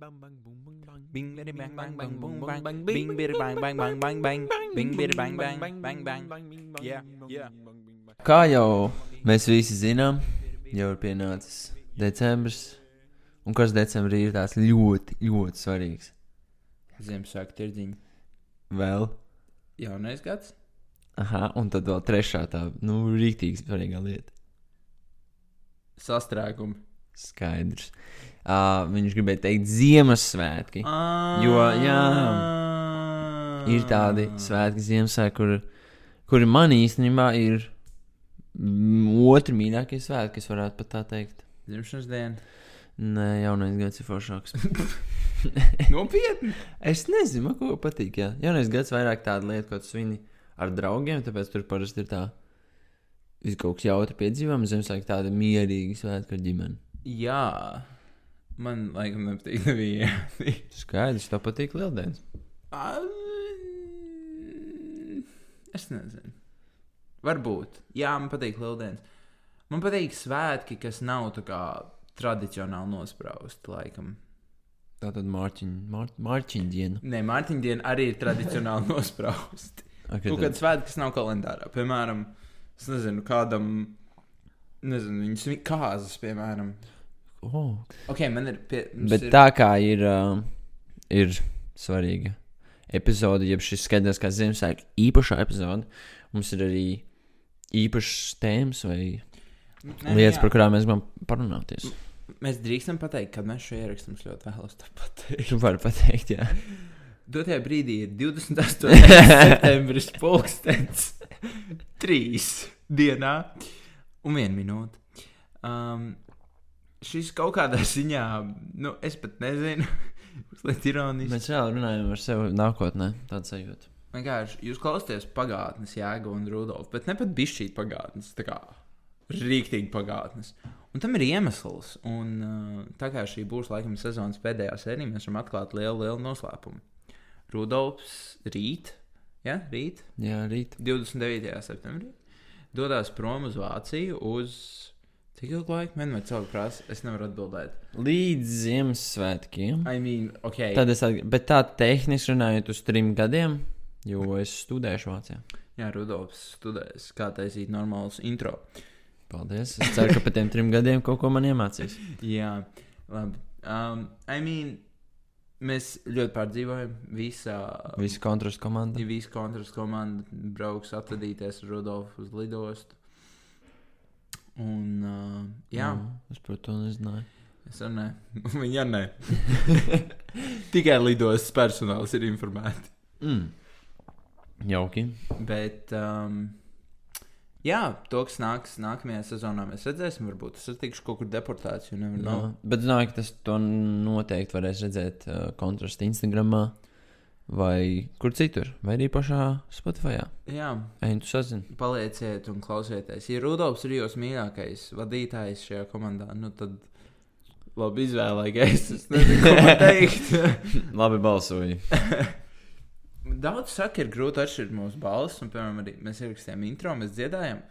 bang bang boom bang bang. Bing bidi bang bang bang boom bang. Bing bidi bang bang bang bang bang. Bing bidi bang bang bang bang. Yeah, yeah. Kā jau mēs visi zinām, jau ir pienācis decembris. Un kas decembrī ir tāds ļoti, ļoti svarīgs? Ziemassvētku tirdziņa. Vēl. Jaunais gads. Aha, un tad vēl trešā tā, nu, rīktīgi svarīgā lieta. Sastrēgumi. Skaidrs. Uh, viņš gribēja teikt Ziemassvētki. Jo, jā, Ir tādi svētki, Ziemassvētki, kur, kuri man īstenībā ir otri mīļākie svētki, kas varētu pat tā teikt. Dzimšanas diena. Nē, jaunais gads ir foršāks. Nopietni. es nezinu, ko patīk. Jā. Jaunais gads vairāk tāda lieta, ko svini ar draugiem, tāpēc tur parasti ir tā. Viss kaut kas jautri piedzīvojams, Ziemassvētki tāda mierīga svētka ar ģimeni. Jā. Man laikam nepatīk neviena. Skaidrs, tev patīk lieldienas. es nezinu. Varbūt. Jā, man patīk Lieldienas. Man patīk svētki, kas nav tā kā tradicionāli nosprausti, laikam. Tā tad Mārciņa Mār, diena. Nē, Mārtiņa diena arī ir tradicionāli nosprausti. Okay, Kaut kāds svētki, kas nav kalendārā. Piemēram, es nezinu, kādam, nezinu, viņas vi- kāzas, piemēram. oh. Ok, man ir. Pie, Bet ir... tā kā ir, uh, ir svarīga epizode, jeb šis skaidrs, kā Ziemassvētku īpašā epizode, mums ir arī īpašs tēmas vai Nē, lietas, jā. par kurām mēs gribam parunāties. Mēs drīkstam pateikt, kad mēs šo ierakstu mums ļoti vēlos to pateikt. Tu vari pateikt, jā. Dotajā brīdī ir 28. septembris, pulkstenis, 3 dienā un 1 minūte. Um, šis kaut kādā ziņā, nu, es pat nezinu, mazliet ironiski. Mēs vēl runājam ar sevi nākotnē, tāds sajūta. Vienkārši jūs klausāties pagātnes, jēga un rudolfa, bet ne pat bišķīt pagātnes, tā kā rīktīgi pagātnes. Un tam ir iemesls. Un, uh, tā kā šī būs laikam sezonas pēdējā sērija, mēs varam atklāt lielu, lielu noslēpumu. Rudolfs rīt, ja, rīt, Jā, rīt. 29. septembrī, dodas prom uz Vāciju uz cik ilgu laiku? Man vai cilvēku prasa, es nevaru atbildēt. Līdz Ziemassvētkiem. I mean, ok. Tad es, atg- bet tā tehniski runājot uz trim gadiem, jo es studēšu Vācijā. Jā, Rudolfs studēs, kā taisīt normālus intro. Paldies. Es ceru, ka pēc tiem trim gadiem kaut ko man iemācīs. Jā, labi. Um, I mean, mēs ļoti pārdzīvojam. Visā Visi kontrastu komanda. Visi kontrastu komanda brauks atvadīties ar Rudolfu uz lidostu. Un, uh, jā, Mm, es par to nezināju. es arī nē. Viņa nē. Tikai lidostas personāls ir informēti. Mm. Jauki. Bet, um, jā, to, kas nāks nākamajā sezonā, mēs redzēsim. Varbūt es tikšu kaut kur deportēts, jo nevar No. no. Bet zināju, ka tas to noteikti varēs redzēt uh, kontrastu Instagramā vai kur citur, vai arī pašā Spotify. Jā, Ej, tu sazini. palieciet un klausieties. Ja Rudolfs ir jūsu mīļākais vadītājs šajā komandā, nu tad labi izvēlēties. Es nezinu, ko teikt. Labi balsoji. Daudz saka, ir grūti atšķirt mūsu balsis, un, piemēram, arī mēs ierakstījām intro, mēs dziedājām.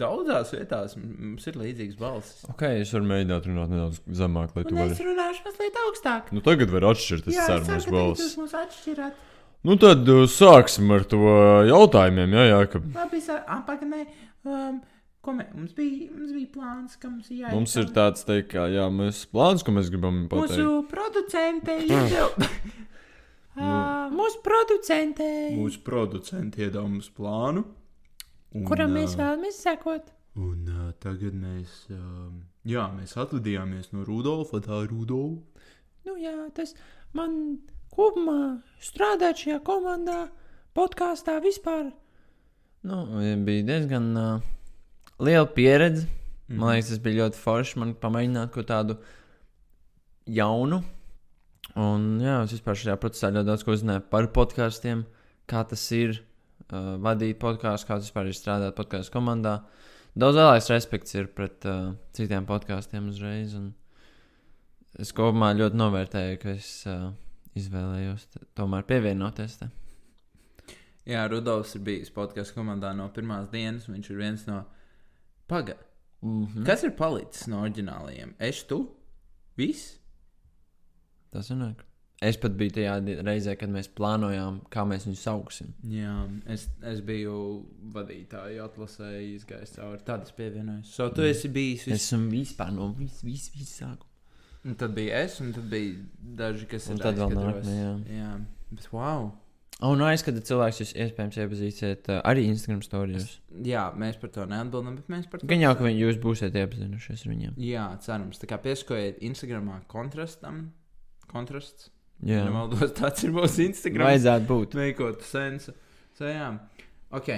Daudzās vietās mums ir līdzīgas balsis. Ok, es varu mēģināt runāt nedaudz zemāk, lai tu vari. runāšu mazliet augstāk. Nu, tagad var atšķirt tas sarmas balss. mūs atšķirat. Nu, tad uh, sāksim ar to uh, jautājumiem, jā, jā, ka Labi, apakaļ. Um, ko mē, mums, bija, mums bija plāns, ka mums ir jāiet. mums ir tāds, teikt, ka, jā, mēs plāns, ko mēs gribam pateikt. Mūsu producente iedeva. Uh, mūsu producente. Mūsu producente iedeva mums plānu. Un, kuram mēs vēlamies sekot. Un uh, tagad mēs, uh, jā, mēs atvadījāmies no Rudolfa, tā ir Rudolfa. Nu, jā, tas man kopumā strādāt šajā komandā, podkāstā vispār. Nu, bija diezgan uh, liela pieredze. Mhm. Man liekas, tas bija ļoti forši. Man pamēģināt ko tādu jaunu. Un, jā, es vispār šajā procesā ļoti daudz ko uzzināju par podkāstiem, kā tas ir uh, vadīt podkāstu, kā vispār ir strādāt podkāstu komandā. Daudz lielāks respekts ir pret uh, citiem podkāstiem uzreiz. un Es kopumā ļoti novērtēju, ka es uh, izvēlējos tomēr pievienoties. Te. Jā, Rudolfs ir bijis podkāstu komandā no pirmās dienas. un Viņš ir viens no. Paga, Mm -hmm. kas ir palicis no oriģinālajiem? Es tu? Viss? Tas sanāk. Es pat biju tajā reizē, kad mēs plānojām, kā mēs viņu sauksim. Jā, es, es biju vadītāja atlasē, izgājis cauri. Tad es pievienojos. So, tu esi bijis. Es Vis... esmu vispār no vis, vis, vis sākuma. Un Tad bija es, un tad bija daži, kas Un ir tad vēl nākamie, jā. jā. Bet wow! Oh, no aizskata cilvēks jūs iespējams iepazīsiet uh, arī Instagram storijos. Jā, mēs par to neatbildam, bet mēs par to. Gan jau, ka viņi, jūs būsiet iepazinušies ar viņiem. Jā, cerams. Tā kā piesakojiet Instagramā kontrastam. Kontrasts. Jā, Nemaldos, tāds ir mūsu Instagram. vajadzētu būt. Veikot sensu. So, jā, ok.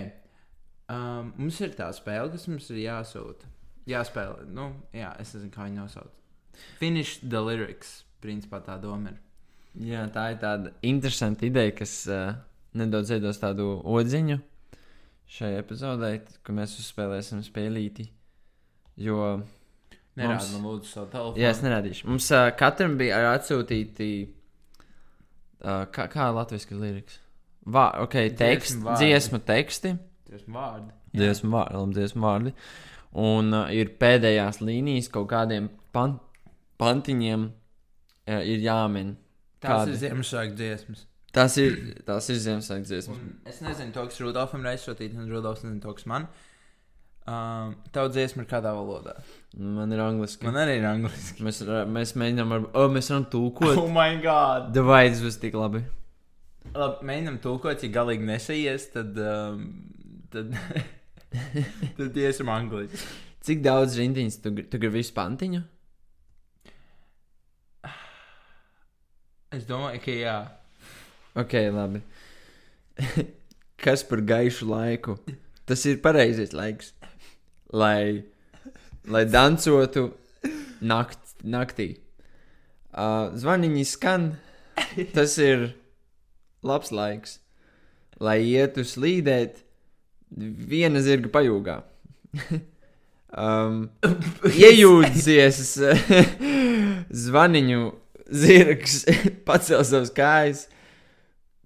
Um, mums ir tā spēle, kas mums ir jāsūta. Jāspēlē. Nu, jā, es nezinu, kā viņi nosauc. Finish the lyrics. Principā tā doma ir. Jā, tā ir tāda interesanta ideja, kas uh, nedaudz iedos tādu odziņu šai epizodē, ka mēs uzspēlēsim spēlīti. Jo, Nerāda Mums- man lūdzu savu telefonu. jā, es nerādīšu. Mums uh, katram bija atsūtīti, uh, kā, kā latviešu liriks. Vā, ok, teksts, Dziesmu dziesmu teksti, Tieši vārdi. dziesmu vārdi, dziesmu vārdi. Un uh, ir pēdējās līnijas kaut kādiem pan pantiņiem uh, ir jāmin. Tās Kādi? ir Ziemassvētku dziesmas. Tas ir, tas ir Ziemassvētku dziesmas. Un es nezinu, to, kas Rudolfam ir aizsūtīts, un Rudolfs nezina to, kas man. Um, Tavu dziesmu ir kādā valodā? Man ir angliski. Man arī ir angliski. Mēs, mēs mēģinām, ar, oh, mēs varam tulkot. Oh, my God! Davai, tas būs tik labi. Labi, mēģinam tulkot, ja galīgi nesaies, tad. Um, tad tad iesim angliski. Cik daudz rindiņas tu, tu gribi visu pantiņu? Es domāju, ka jā. Ok, labi. Kas par gaišu laiku? Tas ir pareizais laiks. Lai, lai dancotu nakt, naktī. Uh, zvaniņi skan. Tas ir labs laiks. Lai ietu slīdēt viena zirga pajūgā. um, iejūdzies zvaniņu zirgs, pacēl savus kājas,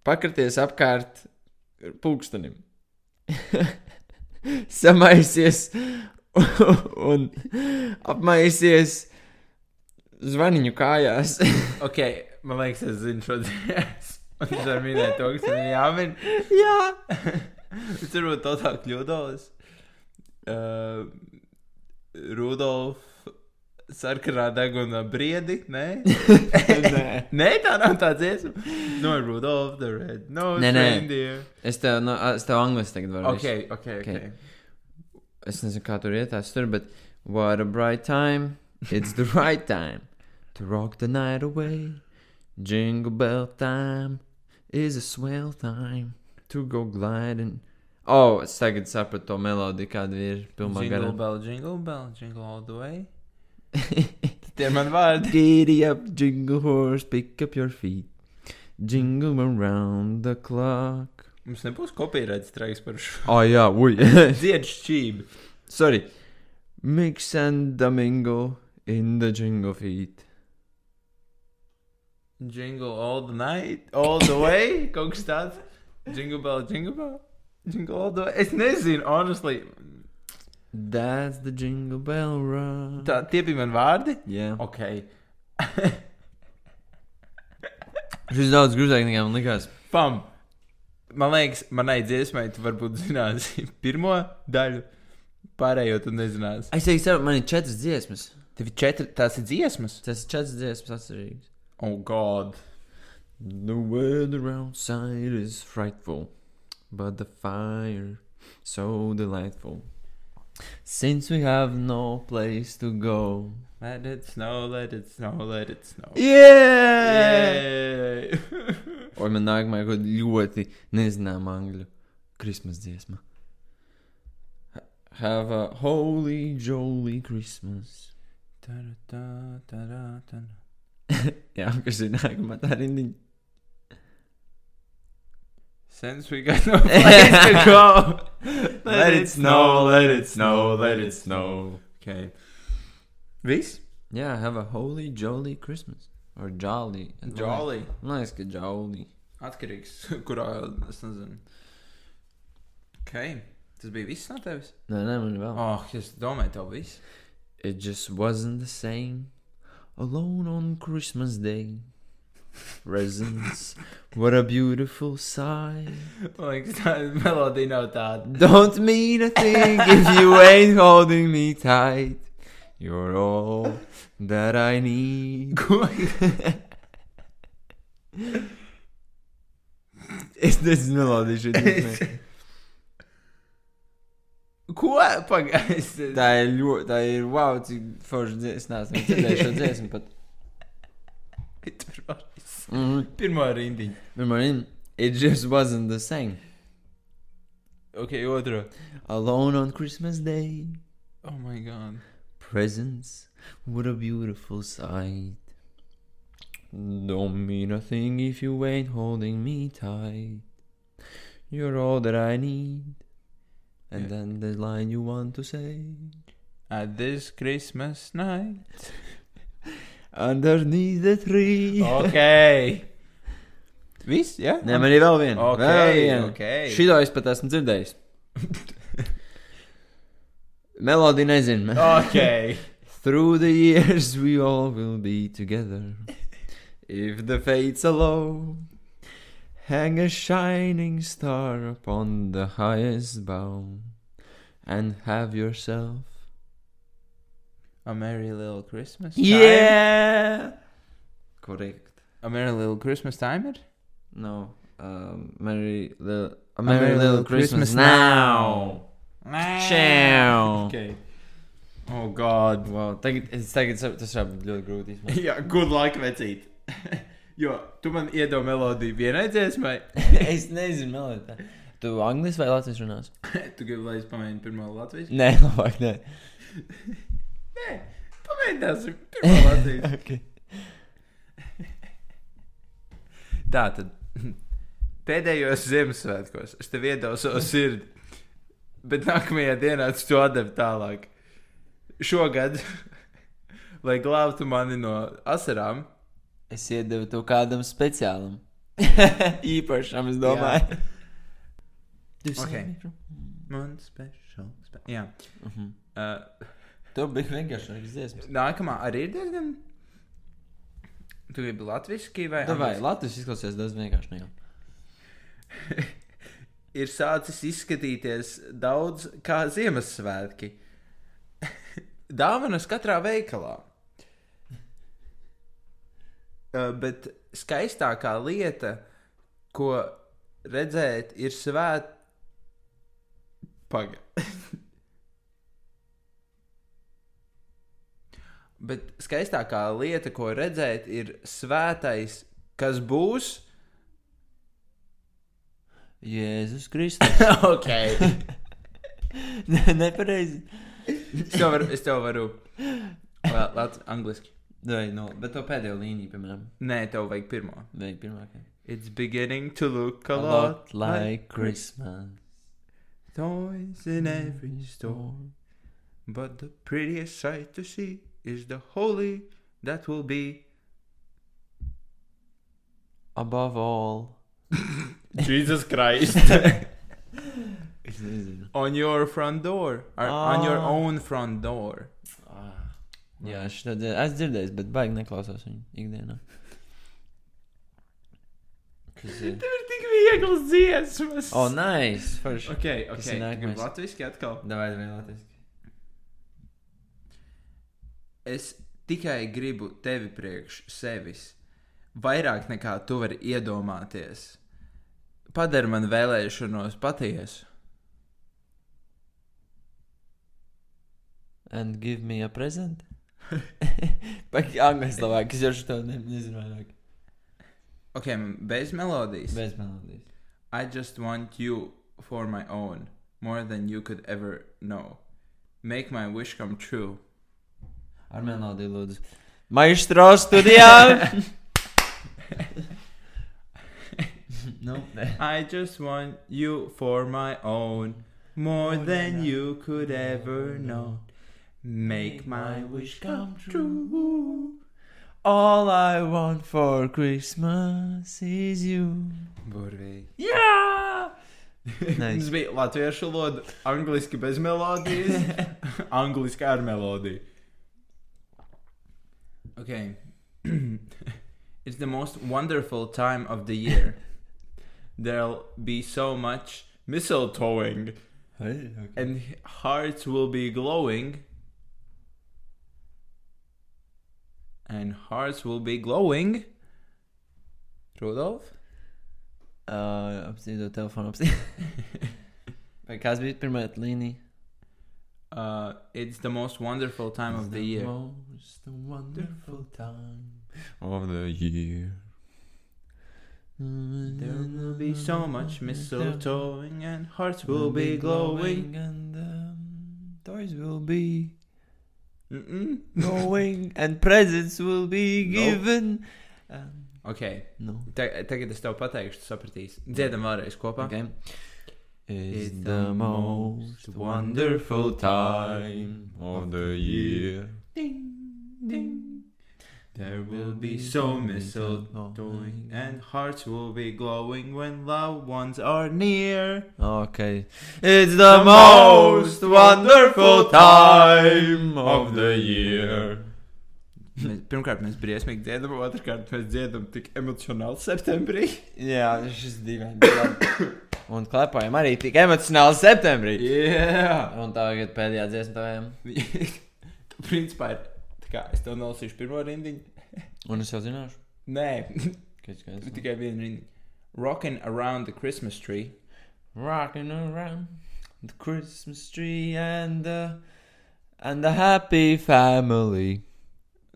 pakraties apkārt pulkstenim. Samaisies un apmaisies zvaniņu kājās. Ok, man liekas, es zinu šo dziesmu. Un es varu minēt to, kas man jāmin. Jā, Es varbūt to tā kļūdos. Uh, Rudolf. Sarkanā deguna briedi, nē? Nē. nē, tā nav tā dziesma. No, Rudolf, the red. No, Nē, nē. reindeer. es tev, no, es tev angliski tagad varu. Ok, visu. ok, ok. Ok. Es nezinu, kā tur iet tās tur, bet what a bright time. It's the right time to rock the night away. Jingle bell time is a swell time to go gliding. Oh, es tagad sapratu to melodiju, kāda ir pilnā Jingle garā. bell, jingle bell, jingle all the way. Tie ir mani vārdi. Giddy up, jingle horse, pick up your feet. Jingle around the clock. Mums nebūs kopīrēts streiks par šo. Oh, jā, ui. Dzied šķībi. Sorry. Mix and Domingo in the jingle feet. Jingle all the night, all the way. Kaut kas tāds. Jingle bell, jingle bell. Jingle all the way. Es nezinu, honestly. That's the jingle bell run. Tā, tie bija mani vārdi. Jā. Ok. Šis daudz grūtāk nekā man likās. Pam. Man liekas, manai dziesmai tu varbūt zināsi pirmo daļu. Pārējo tu nezināsi. Es teiktu, ka man ir četras dziesmas. Tev ir četri, tās ir dziesmas. Tas ir četras dziesmas atcerīgas. Oh, God. The weather outside is frightful, but the fire so delightful. Since we have no place to go. Let it snow, let it snow, let it snow. Yeah! Yay! Un man nākamā ir kaut kāda ļoti nezināma angļu Christmas dziesma. Ha- Have a holy, jolly Christmas. Ta-ra-ta, ta-ra-ta. Jā, kas ir nākamā tā rindiņa? Since we got no place to go, let it snow, let it snow, let it snow. Okay. Viss? Jā, have a holy, jolly Christmas. Or jolly. Jolly. Man liekas, ka jolly. Atkarīgs, kurā es nezinu. Ok. Tas bija viss no tevis? Nē, nē, man vēl. Oh, es domāju, tev viss. It just wasn't the same. Alone on Christmas Day. Presents, what a beautiful sight. Man liekas, tā melodija nav tāda. Don't mean a thing if you ain't holding me tight. You're all that I need. Ko? es nezinu, melodiju šeit. Ko? Pagaidi. Tā ir ļoti, tā ir wow, cik forši dziesma. Es neesmu dzirdējis šo dziesmu pat. Mm. Pirmā rindiņa. Remember, it just wasn't the same. Ok, otrā. Alone on Christmas Day. Oh my god. Presents, what a beautiful sight. Don't mean a thing if you ain't holding me tight. You're all that I need. And Yeah. then the line you want to say. At this Christmas night. Underneath the tree. Ok. Viss, jā? Nē, man ir vēl viena. Ok, vēl viena. ok. Šito es pat esmu dzirdējis. Melodiju nezinu. Ok. Through the years we all will be together. If the fates allow, hang a shining star upon the highest bough, and have yourself. A merry little Christmas time. Yeah! Correct. A merry little Christmas timer? No. Um, Merry Little. A Merry Merry, Little Little Christmas, Christmas now! Ciao! Ok. Oh god. Wow, tagad, es tagad saprotu, tas var būt ļoti grūti. Jā, good luck, vecīt. jo, tu man iedod melodiju vienai dziesmai. es nezinu, melodiju. Tu angļuiski vai latviešu runās? tu gribi, lai es pamēģinu pirmo Latvijas? Nē, labāk, nē. Nē, pamēģināsim pirmo Latvijas. okay. Tā tad. Pēdējos Ziemassvētkos es tev iedevu savu sirdi, bet nākamajā dienā tu to atdevi tālāk. Šogad, lai glābtu mani no asarām, Es iedevu to kādam speciālam. Īpašam, es domāju. Ok. man special. Spe jā. Uh -huh. Uh, Tev bija vienkārši dziesmas. nākamā arī ir diezgan. Tu gribi latviešu vai Vai angliski? Latvijas izklausās daudz vienkārši. Jau. ir sācis izskatīties daudz kā Ziemassvētki. Dāvanas katrā veikalā. Uh, bet skaistākā lieta, ko redzēt, ir svēt. Paga. Bet skaistākā lieta, ko redzēt, ir svētais, kas būs. Jēzus Kristus. ok. Nepareizi. Es tev varu. Es tev varu Latvijas, angliski. Vai, no, bet to pēdējo līniju, piemēram, Nē, tev vajag pirmo. vajag pirmā. ka- It's beginning to look a, A lot lot like Christmas. Toys in every store. But the prettiest sight to see is the holy that will be. Above all. Jesus Christ. Es nezinu. on your front door. Or On your Ah. own front door. Ah. Jā, šitā dzird... es dzirdēju, bet baigi neklausās viņu ikdienā. Kas ir? Tev ir tik viegls dziesmas. O, oh, nice! Forši. Ok, Kas ok. ir nākamais? Gribu latviski atkal. Davai, davai, latviski. Es tikai gribu tevi priekš sevis. Vairāk nekā tu vari iedomāties. Padari man vēlēšanos patiesu. And give me a present. Pagaidi, angļuiski labāk, es jau šo ne, nezinu vairāk. Ok, bez melodijas. Bez melodijas. I just want you for my own, more than you could ever know. Make my wish come true. Ar melodiju lūdzu. Maestro studijā! nu. I just want you for my own, more than you could ever know. Make my wish come true. All I want for Christmas is you. Burvīgi. Jā! Tas Nice. bija latviešu valoda, angliski bez melodijas, angliski ar melodiju. Okay. It's the most wonderful time of the year. There'll be so much mistletoeing, and hearts will be glowing. And hearts will be glowing. Rudolf? Uh, apstīdot telefonu, apstīdot. Vai kas bija pirmā līnija? Uh, it's the most wonderful time of the year. Most wonderful time of the year. There will be so much mistletoeing, and hearts will be glowing. and um, toys will be Mm-mm. going, and presents will be No. given. Um, Ok, no. Ta tagad es tev pateikšu, tu sapratīsi. Dziedam vēlreiz kopā. Okay. It's the most wonderful time of the year. There will be so mistletoeing, and hearts will be glowing when loved ones are near. Okay. It's the most wonderful time of the year. Mēs, pirmkārt, mēs briesmīgi dziedam, otrkārt, mēs dziedam tik emocionāli septembrī. Jā, šis dīvaini. Un klepājam arī tik emocionāli septembrī. Jā, Un tagad pēdējā dziesma taviem. principā ir. tā Kā, es tev nolasīšu pirmo rindiņu. Un es jau zināšu. Nē, Kāds skaits? tikai vienu rindiņu. Rocking around the Christmas tree. Rocking around the Christmas tree and the, and the happy family.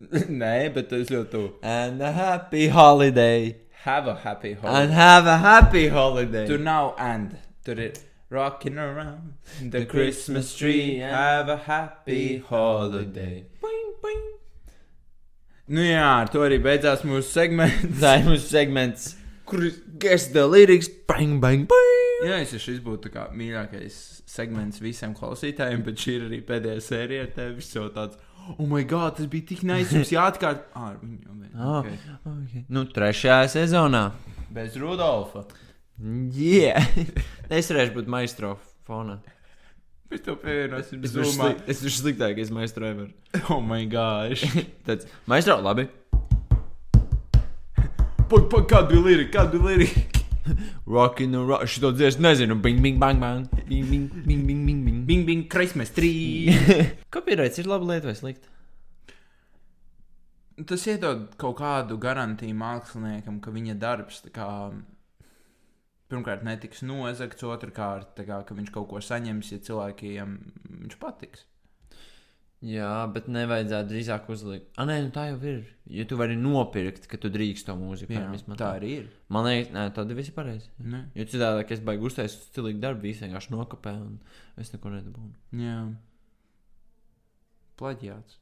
Nē, bet tas ļoti tuvu. And a happy holiday. Have a happy And holiday. have a happy holiday. Tur nav and. Tur ir rocking around the Christmas tree. Have a happy holiday. Boing, boing. Nu jā, ar to arī beidzās mūsu segments. Tā ir mūsu segments. Kur guess the lyrics? Bang, bang, bang. Jā, es šis būtu tā kā mīļākais segments visiem klausītājiem, bet šī ir arī pēdējā sērija ar tevi. Viss jau tāds, oh, my God, tas bija tik nice. Mums jāatkārt. Ah, ar viņu jau. Ah. Okay. Okay. Nu, trešajā sezonā. Bez Rudolfa. Yeah. es varēšu būt maistro fonā. Mēs to pievienosim. Es esmu Zoomā. slik- es esmu sliktākais maistro ever. Oh, my gosh. Tāds maistro, labi. Pag, pag, kāda bija lirika? Kāda bija lirika? Rockin' rock. Šito dziesmu nezinu. Bing, bing, bang, bang. Bing, bing, bing, bing, bing, bing. Bing, bing, Christmas tree. Copyrights ir laba lieta vai slikta? Tas iedod kaut kādu garantiju māksliniekam, ka viņa darbs tā kā, pirmkārt netiks nozagts, otrkārt, kā, ka viņš kaut ko saņems, ja cilvēkiem viņš patiks. Jā, bet nevajadzētu drīzāk uzlikt. Ah, nē, nu tā jau ir. Ja tu vari nopirkt, ka tu drīkst to mūziku, Jā, izmantot. tā arī ir. Man liekas, nē, tad viss ir pareizi. Ne? Jo citādi, ka es baigi uztaisīt stilīgu darbu, visi vienkārši nokopē un es neko nedabūnu. Jā. Plaģiāts.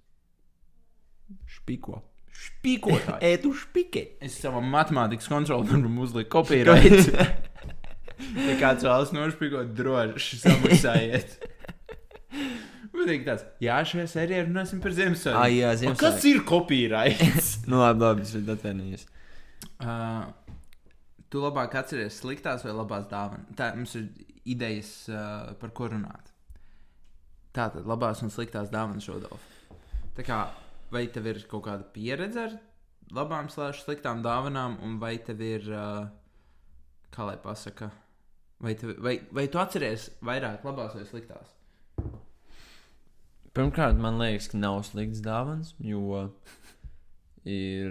Špiko. Spīkotājs. Ē, tu špike. es savam matemātikas kontrolierim uzliku copyright. ja kāds vēlas nošpīkot, droši samaksājiet. Ir tāds, jā, šajā sērijā runāsim par Ziemassvētku. Ah, jā, Ziemassvētku. Kas ir copyright? Nu, labi, labi, es esmu atvainojis. Uh, tu labāk atceries sliktās vai labās dāvanas. Tā mums ir idejas, uh, par ko runāt. Tātad labās un sliktās dāvanas šodien. Tā kā vai tev ir kaut kāda pieredze ar labām slēdz sliktām dāvanām, un vai tev ir, uh, kā lai pasaka, vai, tev, vai, vai tu atceries vairāk labās vai sliktās? Pirmkārt, man liekas, ka nav slikts dāvāns, jo ir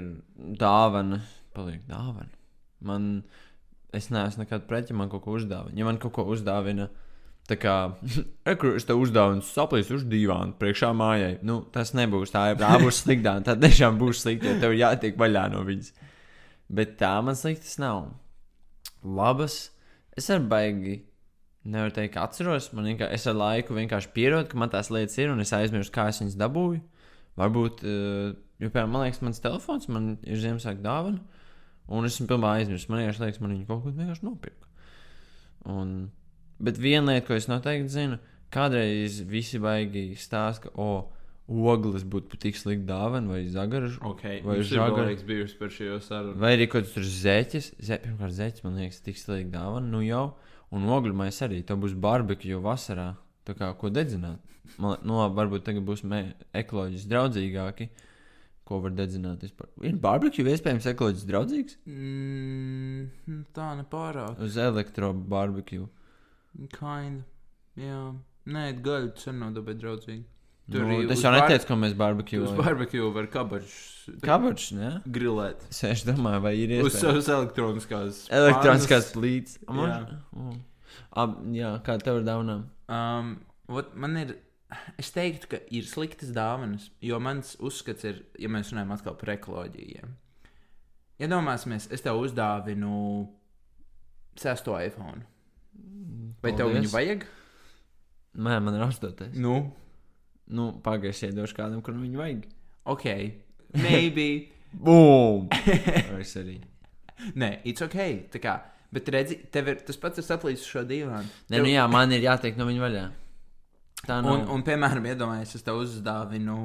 dāvana, paliek dāvana. Man, es neesmu nekad pret, ja man kaut ko uzdāvina. Ja man kaut ko uzdāvina, tā kā, ekru, es tev uzdāvinu saplīs uz divānu priekšā mājai, nu, tas nebūs tā, ja tā būs sliktā, tad tiešām būs slikti, ja tev jātiek vaļā no viņas. Bet tā man sliktas nav. Labas, es arī baigi Nevaru teikt, ka atceros. Man vienkārši, es ar laiku vienkārši pierodu, ka man tās lietas ir, un es aizmirsu, kā es viņas dabūju. Varbūt, uh, jo, piemēram, man liekas, mans telefons man ir Ziemassvētku dāvana, un es esmu pilnībā aizmirsis. Man liekas, man viņa kaut ko vienkārši nopirka. Un, bet viena lieta, ko es noteikti zinu, kādreiz visi baigi stāsta, ka, o, ogles būtu tik slikta dāvana vai zagaras. Okay, Vai laiks bijusi par šo sarunu. Vai arī kaut kas tur zeķis. Ze, pirmkārt, zeķis man liekas, tik slikta dāvana. Nu jau, un ogļu mēs arī. Tā būs barbekju vasarā. Tā kā ko dedzināt. Man, nu, labi, varbūt tagad būs ekoloģiski draudzīgāki. ko var dedzināt. Vispār. Ir barbecue iespējams ekoloģiski draudzīgs Mm, tā nepārāk. uz elektrobarbecue. Kind. Jā. Nē, arī nav dabūjis draudzīgi. Tur Nu, arī es uz jau neteicu, ka mēs barbecue. Uz barbecue var kabačus Kabačs, ne? grilēt. Es domāju, vai ir Uz iespējams. savas elektroniskās. Elektroniskās plīts. Jā. Oh. Ab, jā, kā tev ir dāvana? Um, ot, man ir. Es teiktu, ka ir sliktas dāvanas, jo mans uzskats ir, ja mēs runājam atkal par ekoloģiju. Ja. Iedomāsimies, es tev uzdāvinu sesto iPhone. Vai tev viņu vajag? Nē, man ir astotais. Nu, Nu, pagaidiet, iedošu kādam, kuram viņu vajag. ok. Maybe. Bum! es arī. Nē, it's ok. Tā kā, bet redzi, tev ir tas pats, kas aplīst uz šo dīvānu. Nē, nu jā, man ir jātiek no viņa vaļā. Tā nav. Un, un, piemēram, iedomājieties, es tev uzdāvinu,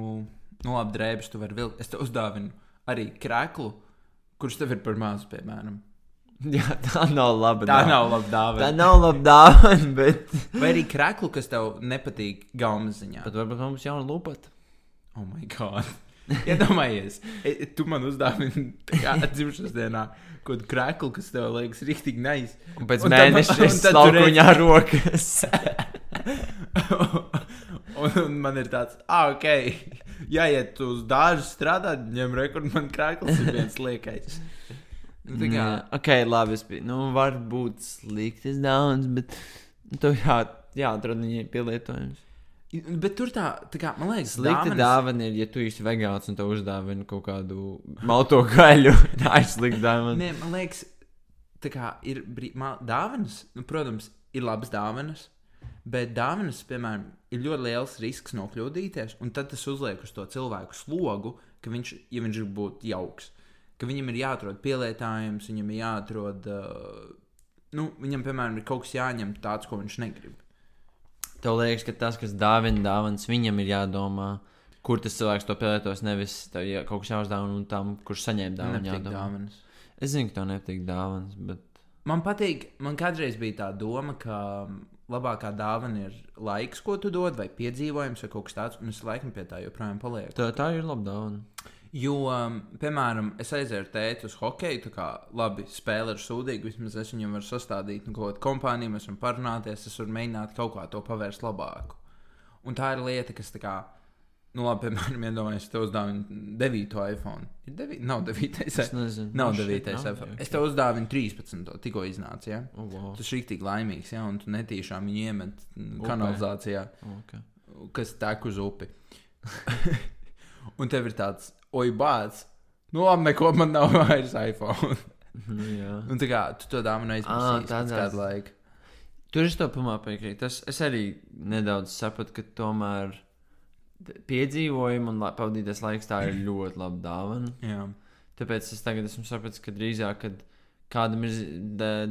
nu, labi, drēbes, tu vari vilkt. Es tev uzdāvinu arī krēklu, kurš tev ir par mazu, piemēram. Jā, tā nav laba. Tā dāvana. nav laba Tā dāvana. nav laba dāvana, bet. Vai arī krēklu, kas tev nepatīk gaumas ziņā. Bet varbūt mums jauna lupata. Oh, my God! Iedomājies, e, tu man uzdāvini tā dzimšanas dienā kaut kādu krēklu, kas tev liekas rīktīgi nais. Un pēc Un tad- mēneša es tad tu lauku redzi- viņā rokas. un, un man ir tāds, ah, ok, jāiet uz dārzu strādāt, ņem rekordu, man krēkls ir viens liekais. Nu, tā kā, Jā, ok, labi. Es biju. Nu, var būt sliktas dāvanas, bet nu, tev jā, jāatrod viņai pielietojums. bet tur tā, tā kā, man liekas, Slikta dāvanas- dāvana ir, ja tu esi vegāns un tev uzdāvina kaut kādu malto gaļu. Tā ir slikta dāvana. Nē, man liekas, tā kā ir brī... ma- dāvanas, nu, protams, ir labas dāvanas, bet dāvanas, piemēram, ir ļoti liels risks nokļūdīties, un tad tas uzliek uz to cilvēku slogu, ka viņš, ja viņš grib būt jauks, ka viņam ir jāatrod pielietojums, viņam ir jāatrod, uh, nu, viņam, piemēram, ir kaut kas jāņem tāds, ko viņš negrib. Tev liekas, ka tas, kas dāvina dāvanas, viņam ir jādomā, kur tas cilvēks to pielietos. Nevis tev ja kaut kas jāuzdāvina un tam, kurš saņēma dāvanu. Es zinu, ka tev nepatīk dāvanas, bet Man patīk, man kādreiz bija tā doma, ka labākā dāvana ir laiks, ko tu dod, vai piedzīvojums, vai kaut kas tāds, un es laikam pie tā joprojām palieku. tā, tā ir laba dāvana. Jo, um, piemēram, es aizēju ar tēti uz hokeju, tā kā labi spēle ir sūdīga, vismaz es viņam varu sastādīt nu, kaut kādu kompāniju, mēs varam parunāties, es varu mēģināt kaut kā to pavērst labāku. Un tā ir lieta, kas tā kā, nu labi, piemēram, iedomājieties, tev uzdāvina 9 iPhone. Ir 9, nav 9. Es nezinu. Nav Nu, šeit 9. nav, iPhone. Es tev uzdāvinu 13. tikko iznāca, ja? Oh, wow. Tu esi rīktīgi laimīgs, ja? Un tu netīšām viņu iemet kanalizācijā Okay. kas tek uz upi. un tev ir tāds, oi, bācis. Nu, labi, neko man nav vairs iPhone. Nu, jā. un tā kā tu to dāvanu aizmirsti pēc tādās- kāda laika. Tur es to pamā piekrītu. Tas, es arī nedaudz sapratu, ka tomēr piedzīvojumi un la- pavadītais laiks tā ir ļoti laba dāvana. Jā. Tāpēc es tagad esmu sapratis, ka drīzāk, kad kādam ir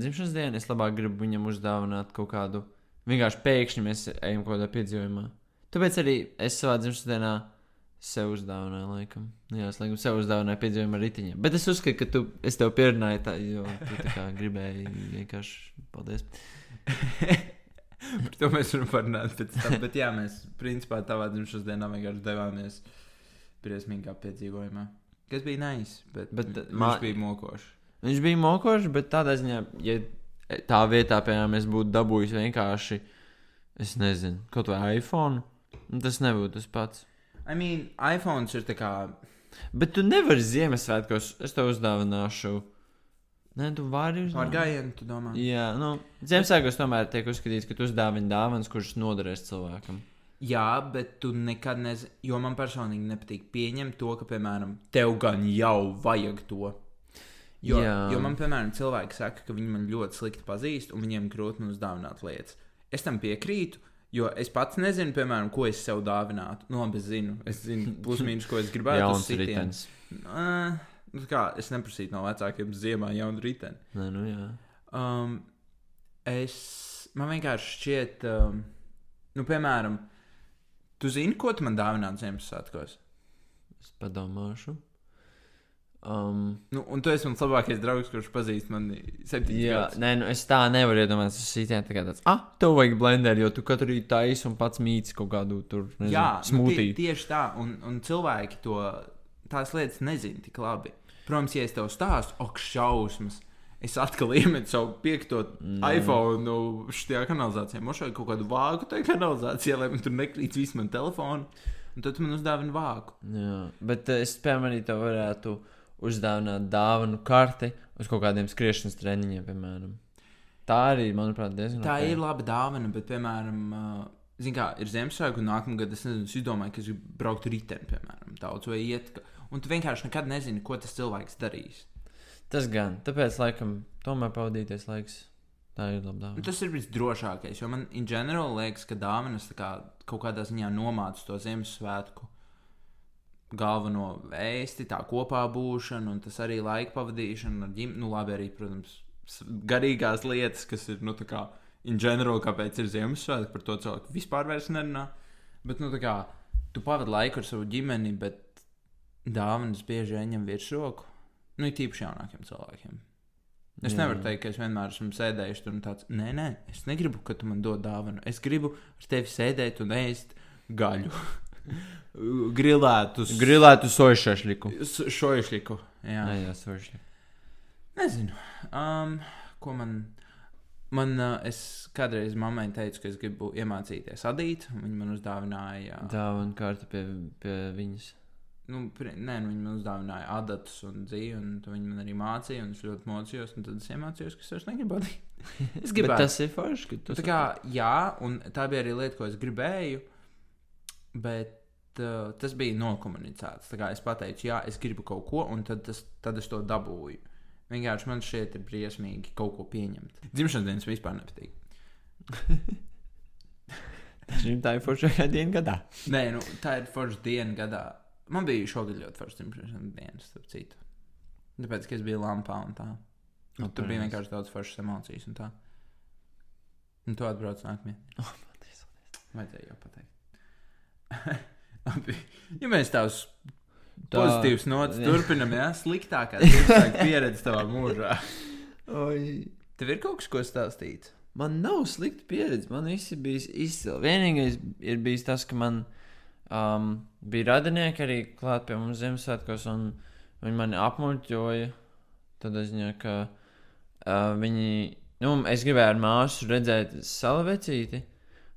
dzimšanas diena, es labāk gribu viņam uzdāvināt kaut kādu. Vienkārši pēkšņi mēs ejam kaut kādā piedzīvojumā. Tāpēc arī es savā dzimšanas dienā sev uzdāvināju, laikam. Nu Jā, es laikam sev uzdāvināju piedzīvojumu ar riteņiem. Bet es uzskatu, ka tu, es tev pierunāju, tā, jo tu tā kā gribēji vienkārši paldies. Par to mēs varam parunāt pēc tam. Bet jā, mēs principā tavā dzimšanas dienā vienkārši devāmies briesmīgā piedzīvojumā. Kas bija nais, bet, Bet, bet viņš bija mokošs. Viņš bija mokošs, bet tādā ziņā, ja tā vietā, piemēram, es būtu dabūjis vienkārši, es nezinu, kaut vai iPhone, nu, tas nebūtu tas pats. I mean, iPhone ir tā kā. Bet tu nevari Ziemassvētkos, es tev uzdāvināšu. Nē, tu vari Ar uzdāvināt. gājienu, tu domā? Jā, nu, Ziemassvētkos tomēr tiek uzskatīts, ka tu uzdāvini dāvanas, kuras noderēs cilvēkam. Jā, bet tu nekad nezini, jo man personīgi nepatīk pieņemt to, ka, piemēram, tev gan jau vajag to. Jo, Jā. jo man, piemēram, cilvēki saka, ka viņi man ļoti slikti pazīst un viņiem grūti man uzdāvināt lietas. Es tam piekrītu, jo es pats nezinu, piemēram, ko es sev dāvinātu. Nu, labi, es zinu, es zinu, plus mīnus, ko es gribētu. uz Jauns sitienu. ritenis. Nu, kā, es neprasītu no vecākiem ziemā jaunu riteni. Nē, nu jā. Um, es man vienkārši šķiet, um, nu, piemēram, tu zini, ko tu man dāvinātu Ziemassvētkos? Es padomāšu. Um, Nu, un tu esi mans labākais draugs, kurš pazīst mani septiņus Jā, gadus. nē, nu es tā nevaru iedomāties. Es sītēju tā tāds, ah, tev vajag blenderi, jo tu katru rītu taisi un pats mīts kaut kādu tur Jā, nu, tie, tieši tā. Un, un cilvēki to tās lietas nezinu tik labi. Protams, ja es tev stāstu, ok, šausmas. Es atkal iemetu savu piekto mm. iPhone nu, šajā kanalizācijā. Mums vajag kaut kādu vāgu tajā kanalizācijā, lai man tur nekrīt viss man telefonu. Un tad man uzdāvini vāgu. Jā, bet eh, es piemēram tev varētu uzdāvināt dāvanu karti uz kaut kādiem skriešanas treniņiem, piemēram. Tā arī, manuprāt, diezgan Tā ok. ir laba dāvana, bet, piemēram, uh, zin kā, ir Ziemassvētku un nākamā gada es, nezinu, es izdomāju, ka es gribu braukt riteni, piemēram, daudz vai iet. ka- Un tu vienkārši nekad nezini, ko tas cilvēks darīs. Tas gan, tāpēc, laikam, tomēr pavadīties laiks. Tā ir laba Un dāvana. tas ir visdrošākais, jo man in general liekas, ka dāvanas kā kaut kādā ziņā nomāca to Ziemassvētku galveno vēsti, tā kopā būšana, un tas arī laika pavadīšana ar ģimeni. Nu, labi, arī, protams, garīgās lietas, kas ir, nu, tā kā, in general, kāpēc ir Ziemassvētki, par to cilvēku vispār vairs nerunā. Bet, nu, tā kā, tu pavadi laiku ar savu ģimeni, bet dāvanas bieži vien ņem virsroku. Nu, ir tīpaši jaunākiem cilvēkiem. Es Jā. nevaru teikt, ka es vienmēr esmu sēdējis tur un tāds, nē, nē, es negribu, ka tu man dod dāvanu. Es gribu ar tevi sēdēt un ēst gaļu. Grilētus. Grilētu sojušašliku. S- Šoišliku. Jā. Jā, jā, sojušliku. Nezinu. Um, ko man. Man, uh, es kādreiz mammai teicu, ka es gribu iemācīties adīt. Viņa man uzdāvināja. Dāvana karta pie, pie viņas. Nu, pri- nē, nu, viņa man uzdāvināja adatus un dzīvi, un to viņa man arī mācīja. un Es ļoti mocījos, un tad es iemācījos, ka es vairs negribu adīt. Es gribēju. tas ir forši, ka tu Tā kā, jā, un tā bija arī lieta, ko es gribēju, bet uh, tas bija nokomunicēts. Es pateicu, jā, es gribu kaut ko, un tad, tas, tad es to dabūju. Vienkārši man šeit ir briesmīgi kaut ko pieņemt. Dzimšanas dienas vispār nepatīk. Šim tā ir foršākā diena gadā. Nē, nu, tā ir forša diena gadā. Man bija šogad ļoti forša dzimšanas dienas, starp citu. Tāpēc, ka es biju lampā un tā. Nu, tur bija vienkārši daudz foršas emocijas un tā. Un tu atbrauc nākamie. Vajadzēja jau pateikt. Ja mēs tādus Tā- pozitīvus notis Jā. turpinām, jā, sliktākā pieredze tavā mūžā. Oi. Tev ir kaut kas, ko stāstīt? Man nav slikta pieredze. Man viss ir bijis izcili. Vienīgais ir bijis tas, ka man um, bija radinieki arī klāt pie mums Ziemassvētkos, un viņi mani apmuļķoja. Tad es zinu, ka uh, viņi. Nu, es gribēju ar māsu redzēt salavecīti.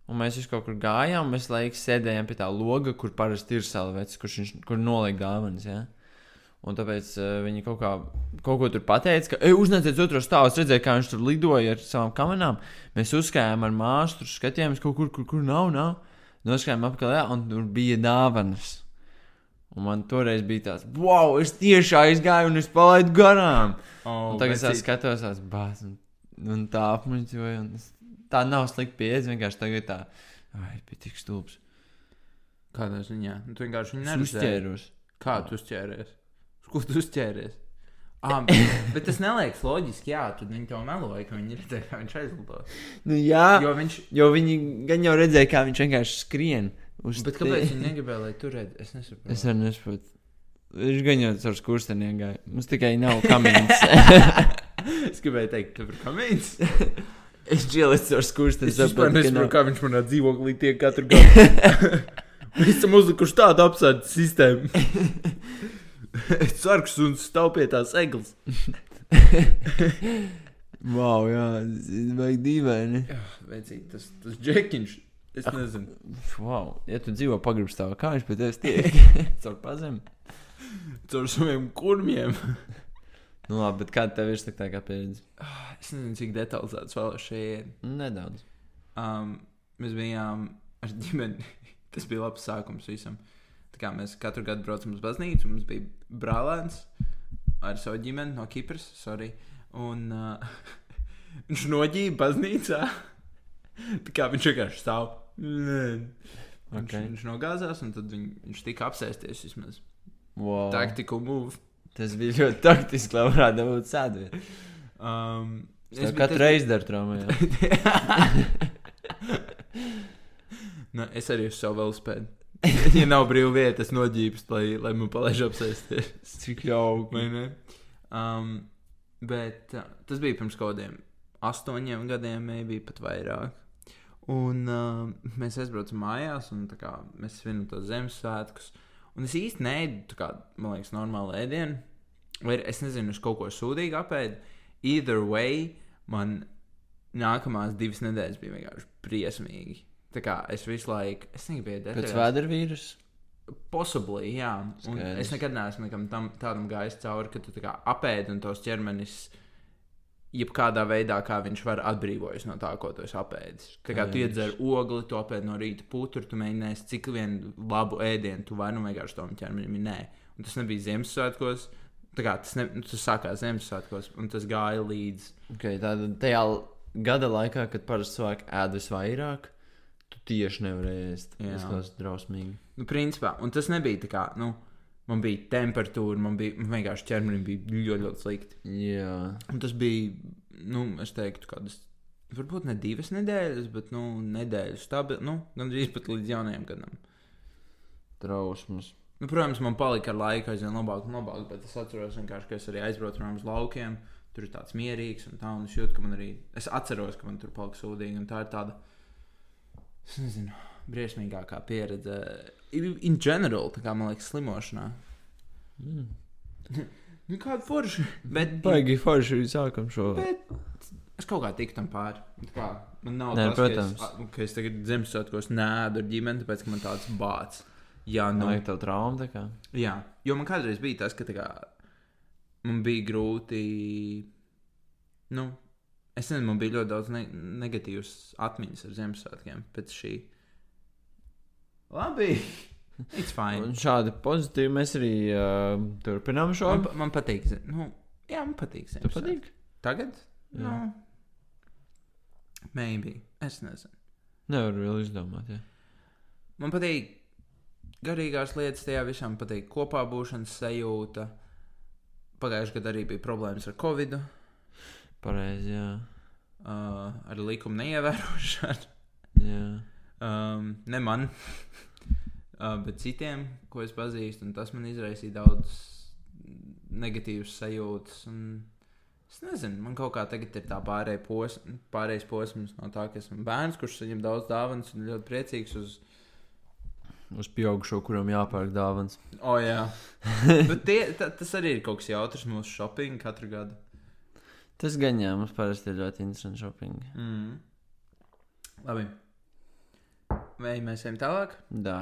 Un mēs uz kaut kur gājām, mēs laikam sēdējām pie tā loga, kur parasti ir salvecis, kurš viņš, kur noliek dāvanas. Ja? Un tāpēc uh, viņi kaut, kā, kaut ko tur pateica, ka, uznāciet uz otro stāvu. Es redzēju, kā viņš tur lidoja ar savām kamerām. Mēs uzskājām ar māsu, tur skatījāmies kaut kur, kur, kur nav. nav. Noskājām apkārt, jā, un tur bija dāvanas. Un man toreiz bija tāds, wow, es tieši aizgāju un es palaidu garām. Oh, Un tagad es skatos, tās bāzes, un, un tā apmuļķoju. es- Tā nav slikta pieredze. Vienkārši tagad tā, ai, bija tik stulbs. Kādā ziņā? Nu, tu vienkārši viņu Es neredzēji. uzķēros. Kā tu uzķēries? Uz ko tu uzķēries? Ah, bet, bet tas neliekas loģiski. Jā, tad viņi tev meloja, ka viņi redzēja, kā viņš aizlido. Nu, jā, jo, viņš. jo viņi gan jau redzēja, kā viņš vienkārši skrien. Bet kāpēc viņi negribēja, lai tur redzētu? Es nesaprotu. Es arī nesaprotu. Viņš gan jau ar skursteniem gāja. Mums tikai nav kamīns. es gribēju teikt, ka tur ir kamīns. es džēlis ar skursteni. Es vispār nesaprotu, kā viņš manā dzīvoklī tiek katru gadu. Mēs esam uzlikuši tādu apsardz sistēmu. Sarks un staupītās eglis. Wow, jā, vajag dīvaini. Vecīt, tas, tas džekiņš. Es nezinu. Wow, ja tu dzīvo pagrabstāvā, kā viņš pēc tevis tiek? Caur pazem. Caur saviem kurmiem. Nu labi, bet kāda tev ir sliktākā pieredze? Es nezinu, cik detalizēts vēl šeit. Nedaudz. Um, mēs bijām ar ģimeni. Tas bija labs sākums visam. Tā kā mēs katru gadu braucam uz baznīcu, mums bija brālēns ar savu ģimeni no Kipras. Sorry. Un uh, viņš noģīja baznīcā. Tā kā viņš vienkārši stāv. Nē. Viņš, Okay. viņš nogāzās, un tad viņ, viņš tika apsēsties vismaz. Wow. Tactical move. Tas bija ļoti taktiski, lai varētu dabūt sēdēt. Um, Es katru reizi daru traumē. Nu, es arī uz savu velospēdu. ja nav brīva vieta, es noģību, lai, lai man palaiž apsēsties. Cik jauki. Vai ne? Um, bet uh, tas bija pirms kaut kādiem astoņiem gadiem, maybe pat vairāk. Un uh, mēs aizbraucam mājās, un tā kā, mēs svinam tos Ziemassvētkus. Un es īsti neēdu, kā, man liekas, normālu ēdienu. Vai es nezinu, es kaut ko sūdīgu apēdu. Either way, man nākamās divas nedēļas bija vienkārši briesmīgi. Tā kā es visu laiku, es negribēju Pēc detaļās. vēdera vīrusa. Possibly, jā. Un Skaidrs. es nekad neesmu nekam tam, tādam gājis cauri, ka tu apēdi un tos ķermenis. Jebkādā veidā, kā viņš var atbrīvoties no tā, ko tu esi apēdis. Tā kā tu iedzer ogli, tu apēdi no rīta putru, tu mēģināsi cik vien labu ēdienu tu vari, nu vienkārši tam ķermenim nē. Un tas nebija Ziemassvētkos. Kā tas, ne, tas sākās Ziemassvētkos, un tas gāja līdz. Okay, tātad tajā gada laikā, kad parasti cilvēki ēd visvairāk, tu tieši nevarēji ēst. Tas tas drausmīgi. Nu, principā, un tas nebija tā kā, nu, man bija temperatūra, man bija man vienkārši ķermenim bija ļoti, ļoti slikti. Jā, Un tas bija, nu, es teiktu, kādas, varbūt ne divas nedēļas, bet, nu, nedēļas stabili, nu, gandrīz pat līdz jaunajam gadam. trausmas. Nu, protams, man palika ar laiku aizvien labāk un labāk, bet es atceros vienkārši, ka es arī aizbraucu uz laukiem. Tur ir tāds mierīgs un tā, un es jūtu, ka man arī, es atceros, ka man tur palika sūdīgi, tā ir tāda, es nezinu, briesmīgākā pieredze. In in general, tā kā man liekas, slimošanā. Mm. Nu, kāda forša. Bet, Baigi forši sākam šo. bet es kaut kā tiku tam pāri. Tā Kā, man nav Nē, tas, protams. Ka es, ka es tagad Ziemassvētkos nēdu ar ģimeni, tāpēc, ka man tāds bāts. Jā, nu, Vajag tev traumu tā kā. jā, jo man kādreiz bija tas, ka tā kā, man bija grūti. Nu, es nezinu, man bija ļoti daudz ne negatīvas atmiņas ar Ziemassvētkiem pēc šī. Labi, it's fine. Un šādi pozitīvi mēs arī uh, turpinām šo. Man, pa- man patīk. Nu, jā, man patīk. Tev patīk? Tagad? Jā. Nu, maybe. Es nezinu. Nevaru vēl izdomāt. Jā. Man patīk garīgās lietas, tajā visam patīk kopā būšanas sajūta. Pagājušajā gadā arī bija problēmas ar covid, Pareizi, jā. uh, ar likumu neievērošanu. jā. Um, ne man, uh, bet citiem, ko es pazīstu. un Tas man izraisīja daudz negatīvas sajūtas. Es nezinu, man kaut kā tagad ir tā pārējais pos, pārējais posms no tā, ka esmu bērns, kurš saņem daudz dāvanas un ļoti priecīgs uz. Uz pieaugušo, kuram jāpērk dāvāns. O, oh, jā. tie, ta, tas arī ir kaut kas jautrs mūsu shopping katru gadu. Tas gan jā, mums parasti ir ļoti interesanti shopping. Mm. Labi. Vai mēs ejam tālāk? Jā.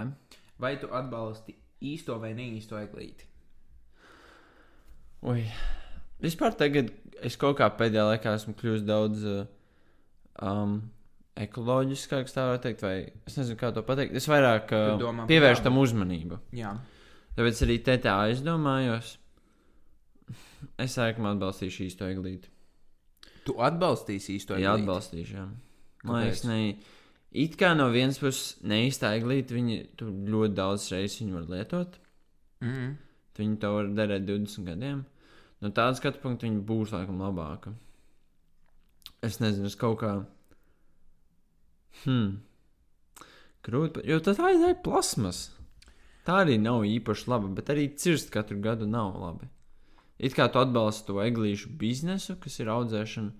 Vai tu atbalsti īsto vai neīsto eglīti? Ui. Vispār tagad es kaut kā pēdējā laikā esmu kļuvis daudz uh, um, ekoloģiskāks, tā varētu teikt, vai es nezinu, kā to pateikt. Es vairāk uh, domā pievēršu tam uzmanību. Jā. Tāpēc arī te tā aizdomājos. Es sākumā atbalstīšu īsto eglīti. Tu atbalstīsi īsto Jā, eglīti? atbalstīšu. Jā. Man liekas, ne. It kā no vienas puses neīstā eglīte, viņi tu ļoti daudz reizes viņu var lietot. Mm. Viņi to var darīt 20 gadiem. No tāda skatu punkta viņa būs laikam labāka. Es nezinu, es kaut kā. Hmm. Grūti, jo tas aizēja plasmas. Tā arī nav īpaši laba, bet arī cirst katru gadu nav labi. It kā tu atbalsti to eglīšu biznesu, kas ir audzēšana,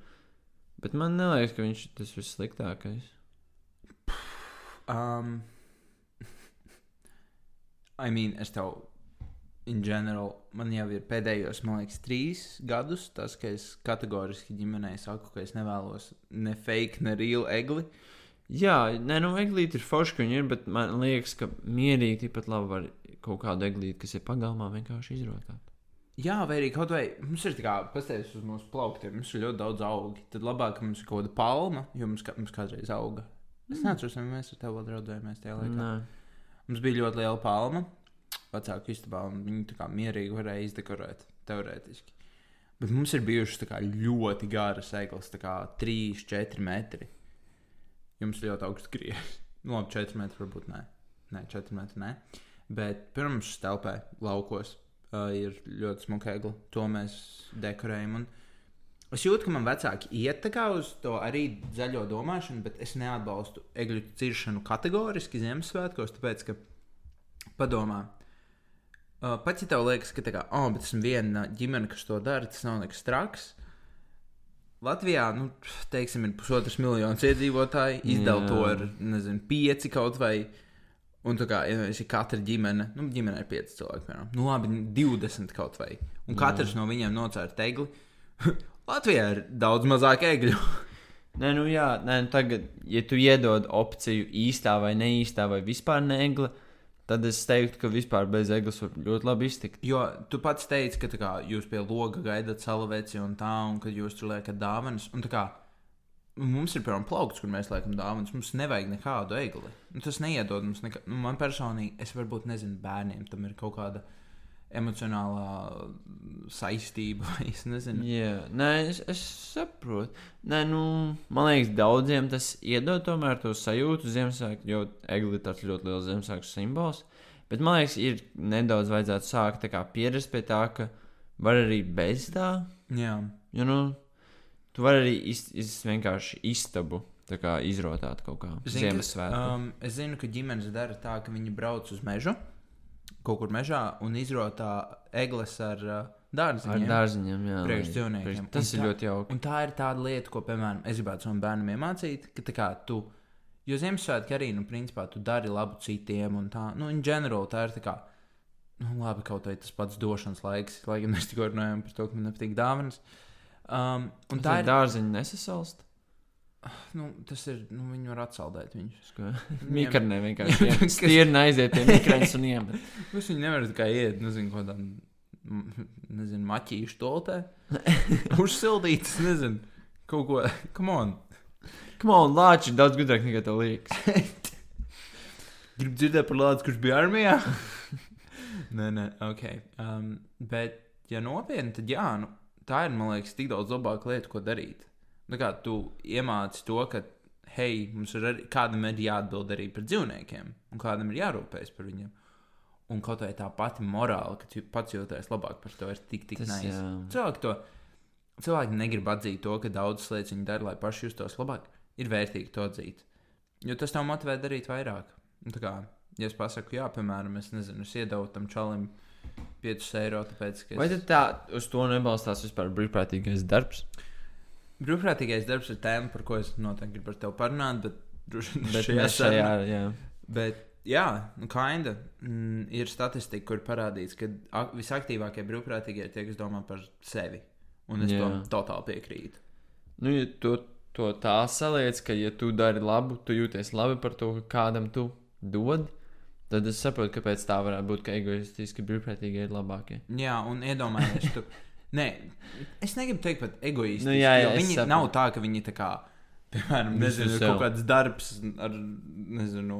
bet man neliekas, ka viņš ir tas vissliktākais. Um, I mean, es tev, in general, man jau ir pēdējos, man liekas, trīs gadus tas, ka es kategoriski ģimenei saku, ka es nevēlos ne fake, ne real egli. Jā, nē, nu, eglīte ir forša, ka viņa ir, bet man liekas, ka mierīgi tikpat labi var kaut kādu eglīti, kas ir pagalmā, vienkārši izrotāt. Jā, vai arī kaut vai mums ir tā kā pastāstījis uz mūsu plauktiem, mums ir ļoti daudz augi. Tad labāk, mums ir kaut kāda palma, jo mums, kā, mums kādreiz auga. Es neatceros, vai mēs ar tevi vēl draudējāmies tajā laikā. Nē. Mums bija ļoti liela palma, vecāku istabā, un viņi tā kā mierīgi varēja izdekorēt, teorētiski. Bet mums ir bijušas kā ļoti garas eglis, tā kā 3, 4 metri. Jums ļoti augsts griežs. Nu, labi, 4 metri varbūt nē. Nē, 4 metri nē. Bet pirms telpē laukos uh, ir ļoti smuka egli. To mēs dekorējam. Un es jūtu, ka man vecāki iet uz to arī zaļo domāšanu, bet es neatbalstu egļu ciršanu kategoriski Ziemassvētkos, tāpēc, ka padomā. Pats, ja tev liekas, ka tā kā, oh, bet esmu viena ģimene, kas to dara, tas nav nekas traks. Latvijā, nu, teiksim, ir pusotrs miljonus iedzīvotāji, izdala Jā. to ar, nezinu, pieci kaut vai. Un tā kā ja ir katra ģimene, nu, ģimenē ir pieci cilvēki, piemēram, nu, labi, 20 kaut vai. Un katrs no viņiem nocēla tegli. Latvijā ir daudz mazāk egļu. Nē, nu jā, nē, nu tagad, ja tu iedod opciju īstā vai neīstā vai vispār negla, tad es teiktu, ka vispār bez eglis var ļoti labi iztikt. Jo tu pats teici, ka tā kā, jūs pie loga gaidat salaveci un tā, un ka jūs tur liekat dāvanas. Un, tā kā, mums ir piemēram plaukts, kur mēs liekam dāvanas. Mums nevajag nekādu egli. Nu, tas neiedod mums nekā. Nu, man personīgi, es varbūt nezinu, bērniem tam ir kaut kāda emocionālā saistība. Es nezinu. Jā, nē, es, es saprotu. Nē, nu, man liekas, daudziem tas iedod tomēr to sajūtu Ziemassvētku, jo egli ir tāds ļoti liels Ziemassvētku simbols. Bet man liekas, ir nedaudz vajadzētu sākt pierast pie tā, ka var arī bez tā. Jā. Jo, nu, tu vari arī iz, iz, vienkārši istabu tā kā izrotāt kaut kā Ziemassvētku. Um, es zinu, ka ģimenes dara tā, ka viņi brauc uz mežu, kaut kur mežā un izrotā eglis ar uh, Ar dārziņiem. dārziņiem, jā. priekš dzīvniekiem. priekš- Un Tas ir tā- ļoti jauki. Un tā ir tāda lieta, ko, piemēram, es gribētu savam bērnam iemācīt, ka tā kā tu, jo Ziemassvētku arī, nu, principā, tu dari labu citiem, un tā, nu, in general, tā ir tā kā, nu, labi, kaut vai tas pats došanas laiks, lai gan mēs tikko runājām par to, ka man nepatīk dāvanas. Um, un Un tā ir, dārziņa nesasalst. Nu, tas ir, nu, viņi var atsaldēt viņus. Mikrofonē vienkārši iem- stirna aiziet pie mikrofona un iemet. Jūs viņu nevarat kā iet, nezinu, kaut kādā, nezinu, maķīšu toltē. Uzsildīt, es nezinu, kaut ko, come on. Come on, lāči ir daudz gudrāk nekā tev liekas. Gribu dzirdēt par Lācis, kurš bija armijā. nē, nē, ok. Um, bet, ja nopietni, tad jā, nu, tā ir, man liekas, tik daudz labāka lieta, ko darīt. Nu, kā tu iemāci to, ka, hei, mums ir arī, kādam ir jāatbild arī par dzīvniekiem, un kādam ir jārūpējas par viņiem. Un kaut vai tā pati morāla, ka tu pats jūties labāk par to, ir tik, tik jā. Cilvēki to cilvēki negrib atzīt to, ka daudzas lietas viņi dara, lai paši justos labāk. Ir vērtīgi to atzīt. Jo tas tev motivē darīt vairāk. Un Tā kā, ja es pasaku, jā, piemēram, es nezinu, es iedevu tam čalim 5 eiro, tāpēc, ka Vai es... tad tā uz to nebalstās vispār brīvprātīgais darbs? Brīvprātīgais darbs ir tēma, par ko es noteikti gribu ar tevi parunāt, bet, droši vien Bet šajā šajā, jā. Bet, jā, nu, kinda. Mm, ir statistika, kur parādīts, ka ak visaktīvākie brīvprātīgie ir tie, kas domā par sevi. Un es Jā. tam totāli piekrītu. Nu, ja tu to tā saliec, ka, ja tu dari labu, tu jūties labi par to, kādam tu dod, tad es saprotu, kāpēc tā varētu būt, ka egoistiski brīvprātīgi ir labākie. Jā, un iedomājieties, tu. Nē, es negribu teikt par egoistiski. Nu, jā, jā, viņi saprotu. nav tā, ka viņi tā kā, piemēram, nezinu, kaut kāds darbs ar, nezinu,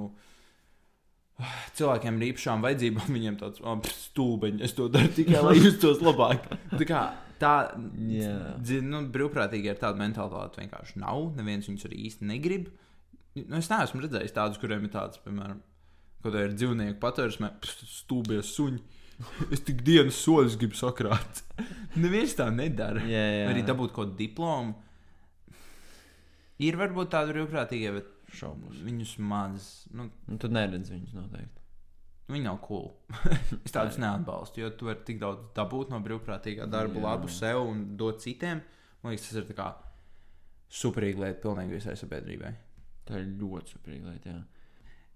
cilvēkiem ar īpašām vajadzībām. Viņiem tāds oh, stulbeņi, es to daru tikai, lai justos labāk. Tā kā tā, dzi- nu, brīvprātīgi ir tāda mentālitāte vienkārši nav. Neviens viņus arī īsti negrib. Nu, es neesmu redzējis tādus, kuriem ir tāds, piemēram, kaut kāda ir dzīvnieku patvērsme, stulbie suņi. Es tik dienas soļus gribu sakrāt. Neviens tā nedara. Jā, jā. Arī dabūt kaut kādu diplomu. Ir varbūt tādi brīvprātīgie, bet Šaubos. viņus maz. Nu, Nu, tu neredz viņus noteikti. viņi nav cool. es tādus neatbalstu, jo tu vari tik daudz dabūt no brīvprātīgā darba, Jā. labu sev un dot citiem. Man liekas, tas ir tā kā superīga lieta pilnīgi visai sabiedrībai. Tā ir ļoti superīga lieta. jā.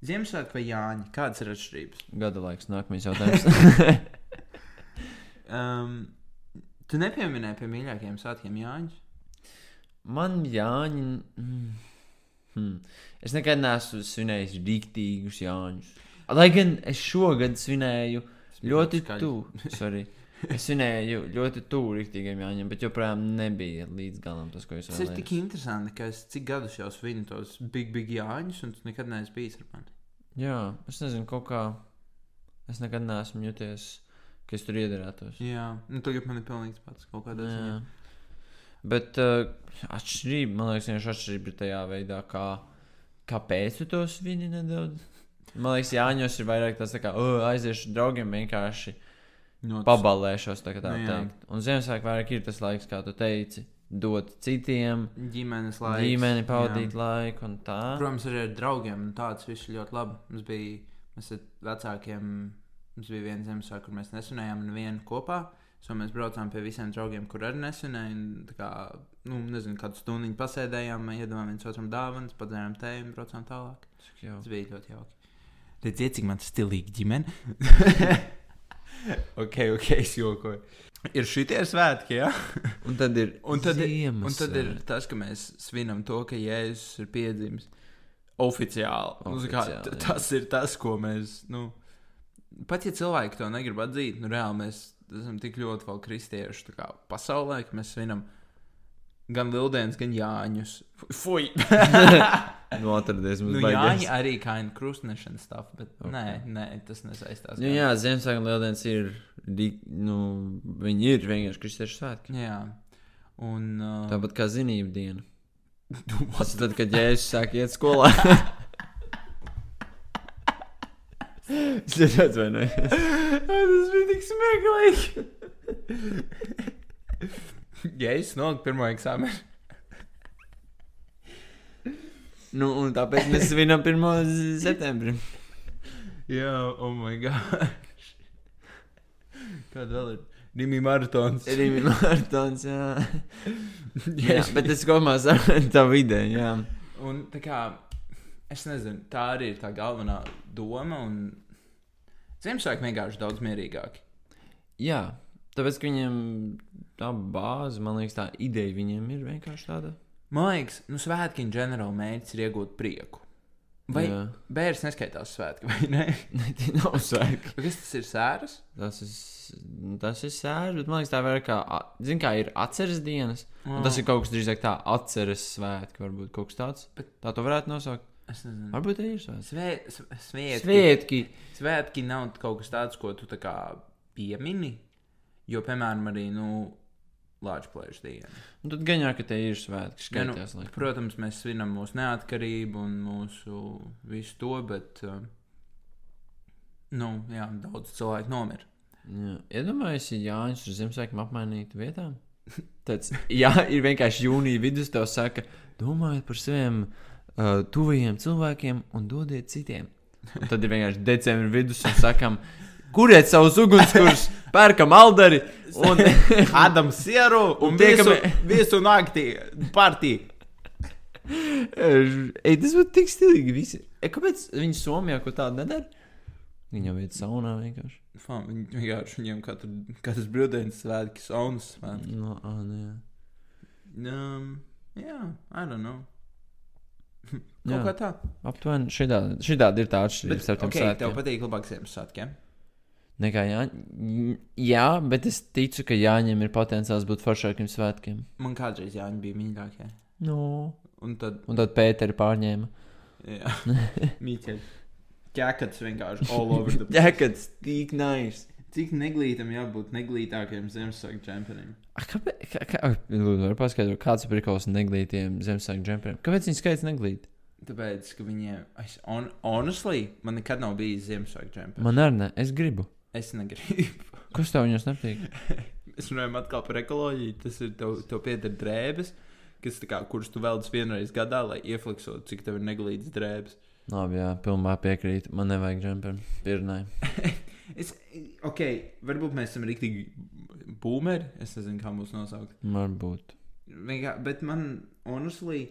Ziemassvētku vai Jāņa? Kādas ir atšķirības? Gada laiks, nākamais jautājums. Um, tu nepieminēji pie mīļākajiem svētkiem Jāņus? Man Jāņi. Mm, hmm. Es nekad neesmu svinējis rīktīgus Jāņus. Lai gan es šogad svinēju ļoti tuvu. Es svinēju ļoti tuvu rīktīgiem Jāņiem, bet joprojām nebija līdz galam tas, ko es Tas ir tik vēlējos. interesanti, ka es cik gadus jau svinu tos big, big Jāņus, un tu nekad neesi bijis ar mani. Jā, es nezinu, kaut kā. Es nekad neesmu jūties, ka es tur iedarētos. Jā, nu tagad man ir pilnīgi pats kaut kādā ziņā. Bet uh, atšķirība, man liekas, vienkārši atšķirība ir tajā veidā, kā, kāpēc tu to svini nedaudz. Man liekas, Jāņos ir vairāk tas, tā kā oh, aiziešu draugiem vienkārši No, tas- pabalēšos, tā, kā tā Nu, teikt. Un Ziemassvētku vairāk ir tas laiks, kā tu teici, dot citiem, ģimenes laiks. ģimeni pavadīt jā. laiku un tā. Protams, arī ar draugiem. Tāds viss ļoti labi. Mums bija, mēs ar vecākiem, mums bija viena Ziemassvētka, kur mēs nesunējām nevienu kopā. So mēs braucām pie visiem draugiem, kur arī nesunēja. Kā, nu, nezinu, kādu stundu pasēdējām, iedavām viens otram dāvanas, padzērām tēju un braucām tālāk. Tas bija ļoti jauki. Redziet, cik man stilīga ģimene. ok, ok, es jokoju. Ir šitie svētki, jā. Ja? Un tad ir. Un tad, ir- un tad ir tas, ka mēs svinam to, ka Jēzus ir piedzimis oficiāli. Nu, kā, Oficiāli, t- jā. tas ir tas, ko mēs. Nu, pat ja cilvēki to negrib atzīt, nu reāli mēs esam tik ļoti vēl kristieši kā pasaulē, ka mēs svinam gan Lildēns, gan Jāņus. Fui! Nu, atradies mums nu, baigās. Jāņi arī kā ir krustnešanas stāv, bet Ok. okay. nē, nē, tas nesaistās. Nu, jā, Ziemassvētku un Lieldienas ir. Nu, viņi ir vienkārši kristiešu svētki. jā. Un. Uh, Tāpat kā zinību diena. Tas ir tad, kad Jēzus sāk iet skolā. Es ļoti atvainojos. Tas bija tik smieklīgi. ja es nokļuvu pirmo eksāmenu, Nu, un tāpēc mēs svinam 1. septembrī. jā, oh my god. Kāda vēl ir? Rīmī maratons. Rīmi Mārtons, jā. jā. Yes. Bet es kopumā saprotu tavu ideju, jā. Un tā kā, es nezinu, tā arī ir tā galvenā doma. Un Ziemassvētku vienkārši daudz mierīgāki. Jā, tāpēc, ka viņiem tā bāze, man liekas, tā ideja viņiem ir vienkārši tāda. Man liekas, nu, svētkiņa ģenerāla mērķis ir iegūt prieku. Vai Jā. bērns neskaitās svētki, vai ne? Ne, tie nav svētki. Kas tas ir sēras? Tas ir, tas ir sērs, bet man liekas, tā vairāk kā, zini, kā ir atceres dienas. Un tas ir kaut kas drīzāk tā, atceres svētki, varbūt kaut kas tāds. Bet- Tā to varētu nosaukt. Es nezinu. Varbūt tie ir svētki. Svē, sv- svētki. Svētki. Svētki nav kaut kas tāds, ko tu tā kā piemini. Jo, piemēram, arī, nu, Latvijas diena. Un tad gan jau, ka tie ir svētki. Ja, nu, protams, mēs svinam mūsu neatkarību un mūsu visu to, bet, uh, nu, jā, daudz cilvēku nomira. Iedomājieties, ja Jānis ar Ziemassvētkiem apmainītu vietām. Tāds, jā, ir vienkārši jūnija vidus, tev saka, domājiet par saviem uh, tuvajiem cilvēkiem un dodiet citiem. Un tad ir vienkārši decembris vidus un sakam, kuriet savus ugunskurus, pērkam aldari un Adam Sieru Un un tiekam- visu, visu naktī partiju. Ej, tas būtu tik stilīgi. Visi. E, kāpēc viņi Somijā ko tādu nedara? Viņi jau iet saunā vienkārši. Fan, viņi vienkārši viņiem katru, katrs brīvdienas svētki, saunas svētki. No, ah, nē. Um, jā, I don't know. Jā. Kaut kā tā. Aptuveni šitā, šitā ir tā atšķirība starp tiem okay, tev svētkiem. patīk labāk Ziemassvētkiem? Nekā jā, jā, bet es ticu, ka Jāņem ir potenciāls būt foršākiem svētkiem. Man kādreiz Jāņa bija mīļākie. No. Un tad, Un tad Pēteri pārņēma. jā, mīķeļi. Ķekats vienkārši all over the Ķekats, tik nice. Cik neglītam jābūt neglītākiem Ziemassvētku? A, Kāpēc? Kā, kā, lūdzu, var paskaidrot, kāds ir prikals neglītiem Ziemassvētku džemperiem? Kāpēc viņi skaits neglīt? Tāpēc, ka viņiem, es, on, honestly, man nekad nav bijis Ziemassvētku čempions. Man arī ne, es gribu. Es negribu. Kas tev viņus nepatīk? Mēs runājam atkal par ekoloģiju. Tas ir tev, tev pieder drēbes, kas, kā, kuras tu velc vienreiz gadā, lai iefliksotu, cik tev ir neglītas drēbes. Labi, jā, pilnībā piekrītu. Man nevajag džemperu. Pierunāju. Es, ok, varbūt mēs esam rīktīgi boomeri. Es nezinu, kā mūs nosaukt. Varbūt. Vienkā, bet man, honestly,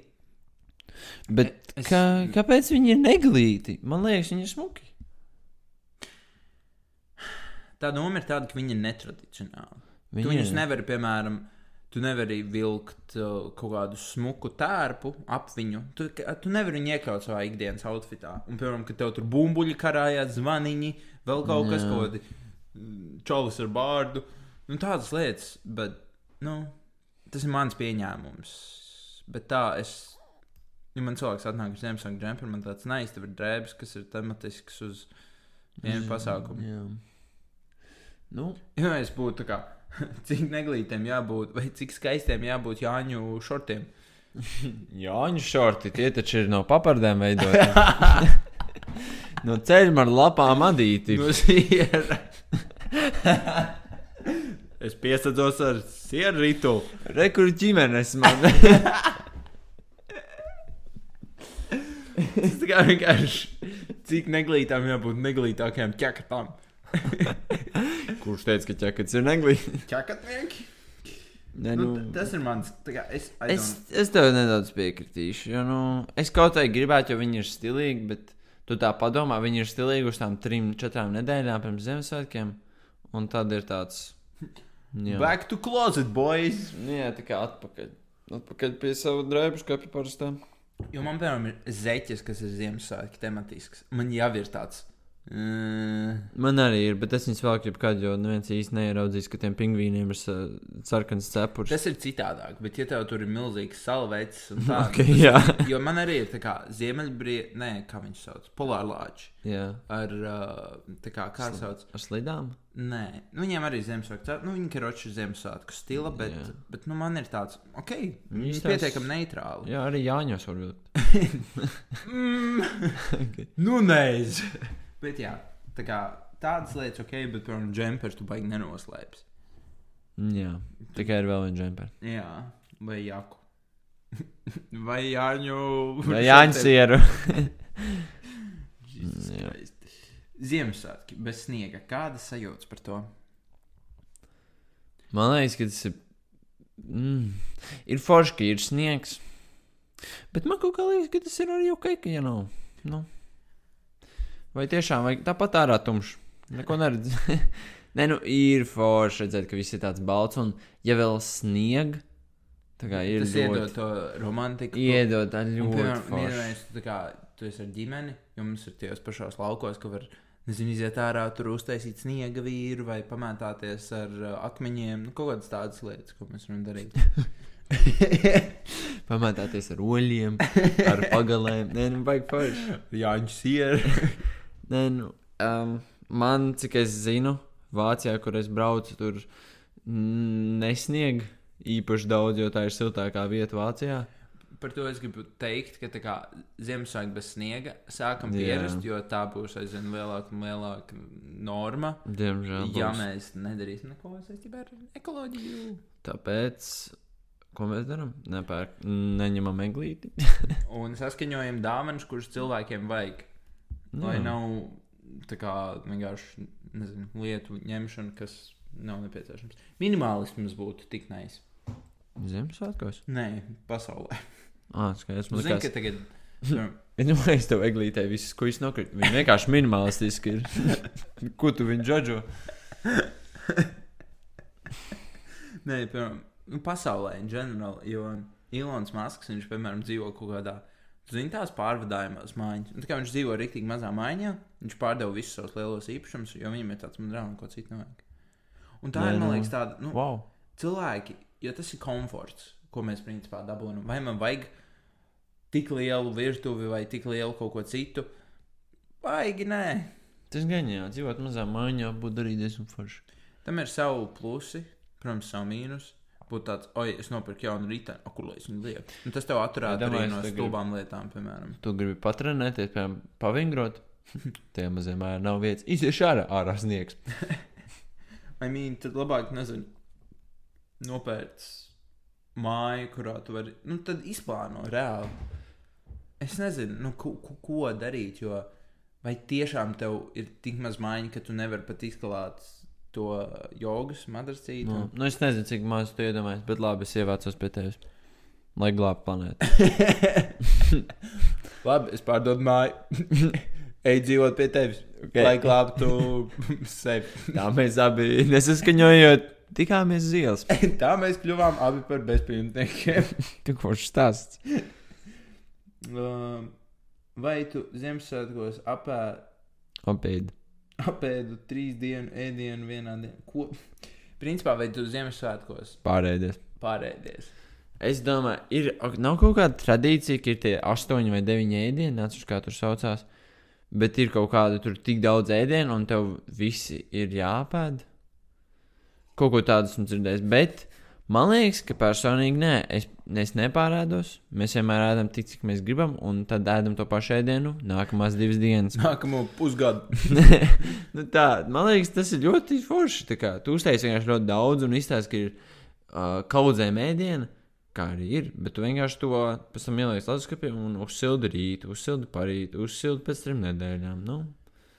Bet Es- kā, kāpēc viņi ir neglīti? Man liekas, viņi ir smuki. Tā doma ir tāda, ka viņi ir netradicionāli. Viņi Tu viņus nevari, piemēram, tu nevari vilkt uh, kaut kādu smuku tērpu ap viņu. Tu, tu nevari viņu iekļaut savā ikdienas outfitā. Un, piemēram, kad tev tur bumbuļi karājās, zvaniņi, vēl kaut kas, ko tādu čalis ar bārdu. Nu, tādas lietas, bet nu, tas ir mans pieņēmums. Bet tā es. Ja man cilvēks atnāk ar Ziemassvētku džemperi, man tāds neiztever drēbes, kas ir tematisks uz vienu pasākumu. Jā. Nu, Ja es būtu tā kā, cik neglītiem jābūt, vai cik skaistiem jābūt Jāņu šortiem. Jāņu šorti, tie taču ir no papardēm veidoti. no ceļiem ar lapām adīti. No es piesadzos ar sieru rītu. Rekur ģimenes man. Tas kā vienkārši, cik neglītām jābūt neglītākajām ķekatām. Kurš teica, ka ķekats ir neglīti? Ķekatnieki? Ne, Nu, nu, tas ir mans, kā es, es, es tev nedaudz piekritīšu. Jo, nu, es kaut kā gribētu, jo viņi ir stilīgi, bet Tu tā padomā, viņi ir stilīgi uz tām trim, četrām nedēļām pirms Ziemassvētkiem. Un tad ir tāds. Jā, Back to closet, boys! Nu jā tā kā atpakaļ. Atpakaļ pie sava drēbes skapja parastā. Jo man, piemēram, ir zeķis, kas ir Ziemassvētku tematisks. Man jau ir tāds. Man arī ir, bet es viņus vēl gribu kādu, jo neviens īsti neieraudzīs, ka tiem pingvīniem ir sa- sarkans cepurs. tas ir citādāk, bet, ja tev tur ir milzīgs salvecis un tā, Ok, jā. jo man arī ir tā kā ziemeļbrīdī, nē, kā viņš sauc, polārlāči. Jā, Ar, uh, tā kā, kā sauc? ar slidām. Nē, nu, viņiem arī ir Ziemassvētku. Nu, viņi ir roči Ziemassvētku stila, bet, Jā. bet nu, man ir tāds, ok, Viņi ir pietiekami neitrāli. Jā, arī Jāņos var būt. Mm, nu, neiz. Bet jā, tā kā tādas lietas, ok, bet, piemēram, džempers tu baigi nenoslēpsi. Jā, tikai ir vēl viens džempers. Jā, vai jaku. vai jāņu. Vai Jāņas ieru? Jesus Jā. Ziemassvētki bez sniega. Kāda sajūta par to? Man liekas, ka tas ir. Mm, ir forši, ka ir sniegs. Bet man kaut kā liekas, ka tas ir arī ok, ka ja nav. Nu. Vai tiešām, vai tāpat ārā tumšs? Neko neredz. Nē, nu ir forši redzēt, ka viss ir tāds balts un ja vēl snieg. Tā kā ir Tas iedod ļoti. to romantiku. Iedod tā Un, ļoti piemēram, forši. vienreiz tā kā tu esi ar ģimeni, jums ir tajos pašos laukos, ka var, nezinu, iziet ārā, tur uztaisīt sniega vīru vai pamētāties ar uh, akmeņiem. Nu, kaut kādas tādas lietas, ko mēs varam darīt. Pamētāties ar oļiem, ar pagalēm. Nē, nu baigi forši. Jāņš ir. Nē, nu, um, man, cik es zinu, Vācijā, kur es braucu, tur nesnieg īpaši daudz, jo tā ir siltākā vieta Vācijā. Par to es gribu teikt, ka kā Ziemassvētku bez sniega sākam pierast, jo tā būs aizvien lielāka un lielāka norma. Diemžēl. Ja būs. mēs nedarīsim neko saistībā ar ekoloģiju. Tāpēc, ko mēs darām? Nepērk, neņemam eglīti. Un saskaņojam dāvanas, kuras cilvēkiem vajag. Lai nav tā kā vienkārši nezinu, lietu ņemšana, kas nav nepieciešams. Minimālisms būtu tik nais. Ziemassvētkos? Nē, pasaulē. Ah, skaidrs. Man Zinu, ka liekas, tagad. Es domāju, ka tev eglītē viss, ko viņš nokrīt. Viņa vienkārši minimalistiski ir. ko tu viņu džodžo? Nē, piemēram, nu, pasaulē in general, jo Ilons Masks, viņš, piemēram, dzīvo kaut kādā, tu zini, tās pārvadājumās mājiņas. Un Tā kā viņš dzīvo rīktīgi mazā mājā, viņš pārdeva visus savus lielos īpašumus, jo viņam ir tāds man drāmas, ko citu nevajag. Un tā Nē, ir, man nu. liekas, tāda, nu, Wow! cilvēki, jo tas ir komforts, ko mēs principā dabūjam. Vai man vajag tik lielu virtuvi vai tik lielu kaut ko citu? Baigi, nē. Tas gan jā, dzīvot mazā mājā būtu arī diezgan forši. Tam ir savi plusi, protams, savu mīnusu. Būtu tāds, oi, es nopirku jaunu rītdienu, kur lai es viņu lieku. Un tas tev atturētu Ja arī no stulbām lietām, piemēram. Tu gribi patrenēties, piemēram, pavingrot. Tie maziem mājā nav vietas. Iziešu ārā, ārā sniegs. I mean, tad labāk, nezinu, nopērts māju, kurā tu vari, nu, tad izplāno reāli. Es nezinu, nu, ko, ko, ko darīt, jo vai tiešām tev ir tik maz mājiņa, ka tu nevari pat izklāt to jogas madracītu. Nu, nu, es nezinu, cik maz tu iedomājies, bet labi, es ievācos pie tevis. Lai glābtu planētu. Labi, es pārdodu māju. Ej dzīvot pie tevis, Okay. lai glābtu sevi. Tā mēs abi nesaskaņojot, tikāmies uz ielas. Tā mēs kļuvām abi par bezpajumtniekiem. Tik forši stāsts. Um, Vai tu Ziemassvētkos apēdi? Apēdi. Apēdu trīs dienu ēdienu vienā dienā. Ko? Principā, vai tu Ziemassvētkos Pārēdies. pārēdies? Es domāju, ir nav kaut kāda tradīcija, ka ir tie astoņi vai deviņi ēdieni, neatceros, kā tur saucās. Bet ir kaut kāda tur tik daudz ēdienu, un tev visi ir jāpēd. Kaut ko tādu esmu dzirdējis. Bet man liekas, ka personīgi nē, es, es nepārēdos. Mēs vienmēr ēdam tik, cik mēs gribam, un tad ēdam to pašu ēdienu nākamās divas dienas. Nākamo pusgadu. nu tā, man liekas, tas ir ļoti forši. Tu uztaisīji vienkārši ļoti daudz un izstāsti, ka ir uh, kaudzē mēdiena, kā arī ir. Bet tu vienkārši to pēc tam ieliec leduskapī un uzsildi rītu, uzsildi parītu, uzsildi pēc trim nedēļām. Nu,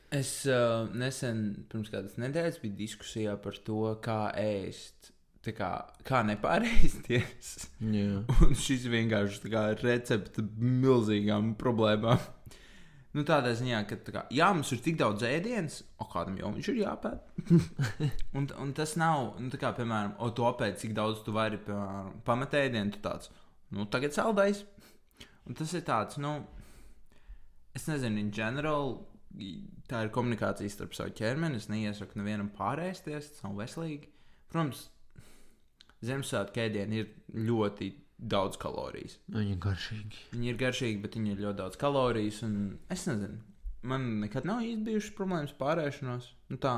Es uh, nesen, pirms kādas nedēļas, biju diskusijā par to, kā ēst. Tā kā, kā nepārēsties. jā. Un šis vienkārši kā recepte milzīgām problēmām. Nu, tādā ziņā, ka, tā kā, jā, mums ir tik daudz ēdienas, o kādam jau viņš ir jāpēta. un, un tas nav, nu, kā, piemēram, o to pēc, cik daudz tu vari piemēram, pamet ēdienu, tu tāds, nu, tagad saldais. Un tas ir tāds, nu, es nezinu, in general, tā ir komunikācija starp savu ķermeni. Es neiesaku nevienam pārēsties, tas nav veselīgi. Protams, Ziemassvētku ēdienā ir ļoti daudz kalorijas. Viņa ir garšīga. Viņi ir garšīgi, bet viņi ir ļoti daudz kalorijas. un Es nezinu, man nekad nav īsti bijušas problēmas pārēšanos. Nu, tā.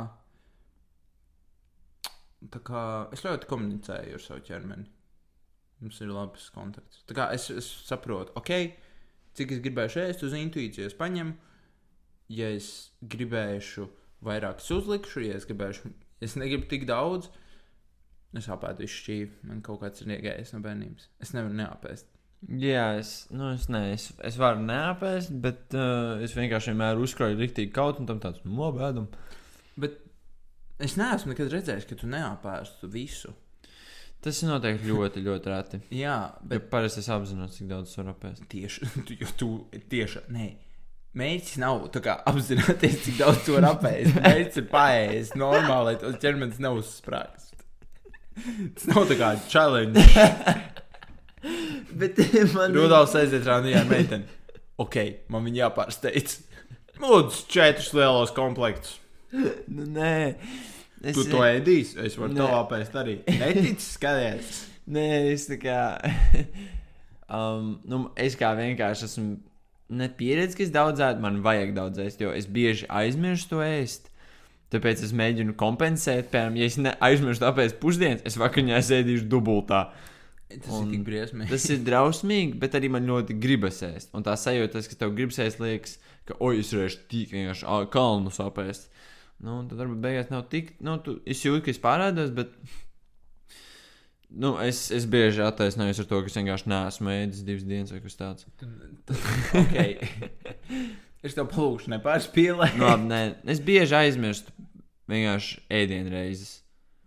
tā kā es ļoti komunicēju ar savu ķermeni. Mums ir labs kontakts. Tā kā es, es saprotu, ok, cik es gribēju ēst uz intuīcijas paņemu. Ja es gribēšu vairāk, es uzlikšu, ja es gribēšu, es negribu tik daudz. Es apēdu visu šķīvi. Man kaut kāds ir iegājis no bērnības. Es nevaru neapēst. Jā, es, nu, es, ne, es, es varu neapēst, bet uh, es vienkārši vienmēr uzkrāju rīktīgi kaut un tam tāds nobēdam. Bet es neesmu nekad redzējis, ka tu neapēstu visu. Tas ir noteikti ļoti, ļoti reti. Jā, Bet bet parasti es apzinos, cik daudz var apēst. tieši tu, jo tu tieši. Nē. Mērķis nav kā, apzināties, cik daudz tu vari apēst. Mērķis ir paēst normāli, lai tas ķermenis neuzsprāgst. Tas nav tā kā challenge. Bet man Rudolfs aiziet rāmjā meiteni. Ok, man viņa jāpārsteidz. Lūdzu, četrus lielos komplektus. Nu, nē, es, Tu to ēdīsi, es varu Nē. to apēst arī. Neticis, skaties. Nē, es tā kā. um, nu, es kā vienkārši esmu nepieredzējis, ka es daudz ēdu. Man vajag daudz ēst, jo es bieži aizmirstu to ēst. Tāpēc es mēģinu kompensēt, piemēram, ja es ne- aizmirstu apēst pusdienas, es vakarā ēdīšu dubultā. Tas Un ir tik briesmīgi. Tas ir drausmīgi, bet arī man ļoti gribas ēst. Un tā sajūta, ka tev gribas ēst, liekas, ka, oi, es varēšu tik vienkārši kalnu sapēst. Nu, tad varbūt beigās nav tik, nu, tu, es jūtu, ka es pārādos, bet. Nu, es, es bieži attaisnojos ar to, ka es vienkārši neesmu ēdis divas dienas vai kas tāds. okay. es tev palūkšu, nepārspīlēt. Nu, labi, nē, es bieži aizmirstu vienkārši ēdienreizes.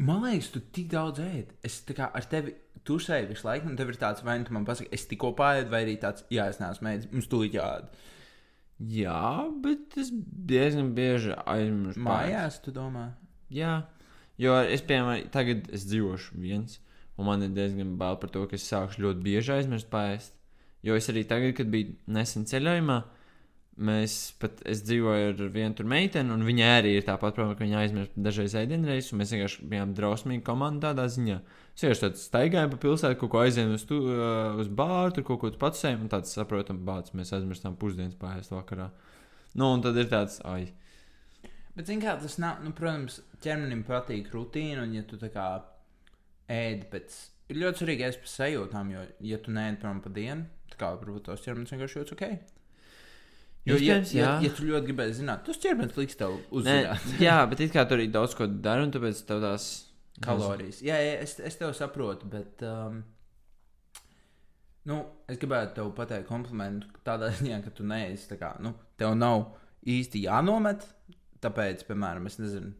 Man liekas, tu tik daudz ēdi. Es kā ar tevi tusēju visu laiku, un tev ir tāds, vai nu tu man pasaki, es tikko pārēdu, vai arī tāds, jā, es neesmu ēdis, mums tūlīt jāēd. Jā, bet es diezgan bieži aizmirstu. Mājās, tu domā? Jā, jo es, piemēram, tagad es dzīvošu viens, un man ir diezgan bail par to, ka es sākšu ļoti bieži aizmirst pāriest. Jo es arī tagad, kad biju nesen ceļojumā, mēs pat es dzīvoju ar vienu tur meiteni, un viņa arī ir tāpat, protams, ka viņa aizmirst dažreiz ēdienreizes, un mēs vienkārši bijām drausmīgi komanda tādā ziņā. Es vienkārši tāds staigāju pa pilsētu, kaut ko aizēju uz, tu, uz bāru, tur kaut ko pacēlu, un tāds saprotam, bācis, mēs aizmirstām pusdienas pāriest vakarā. Nu, un tad ir tāds, ai, Bet, zini, kā tas nav, nu, protams, ķermenim patīk rutīna, un ja tu tā kā ēdi pēc, ir ļoti svarīgi ēst pēc sajūtām, jo, ja tu neēdi prom pa dienu, tā kā varbūt tos ķermenis vienkārši jūtas ok. Jo, ja, Iespējams, ja, jā. ja tu ļoti gribēji zināt, tas ķermenis liks tev Nē, uzzināt jā, bet it kā tur arī daudz ko dara, un tāpēc tev tās kalorijas. Jā, jā es, es tev saprotu, bet. Um, nu, es gribētu tev pateikt komplimentu tādā ziņā, ka tu neesi tā kā, nu, tev nav īsti jānomet. Tāpēc, piemēram, es nezinu,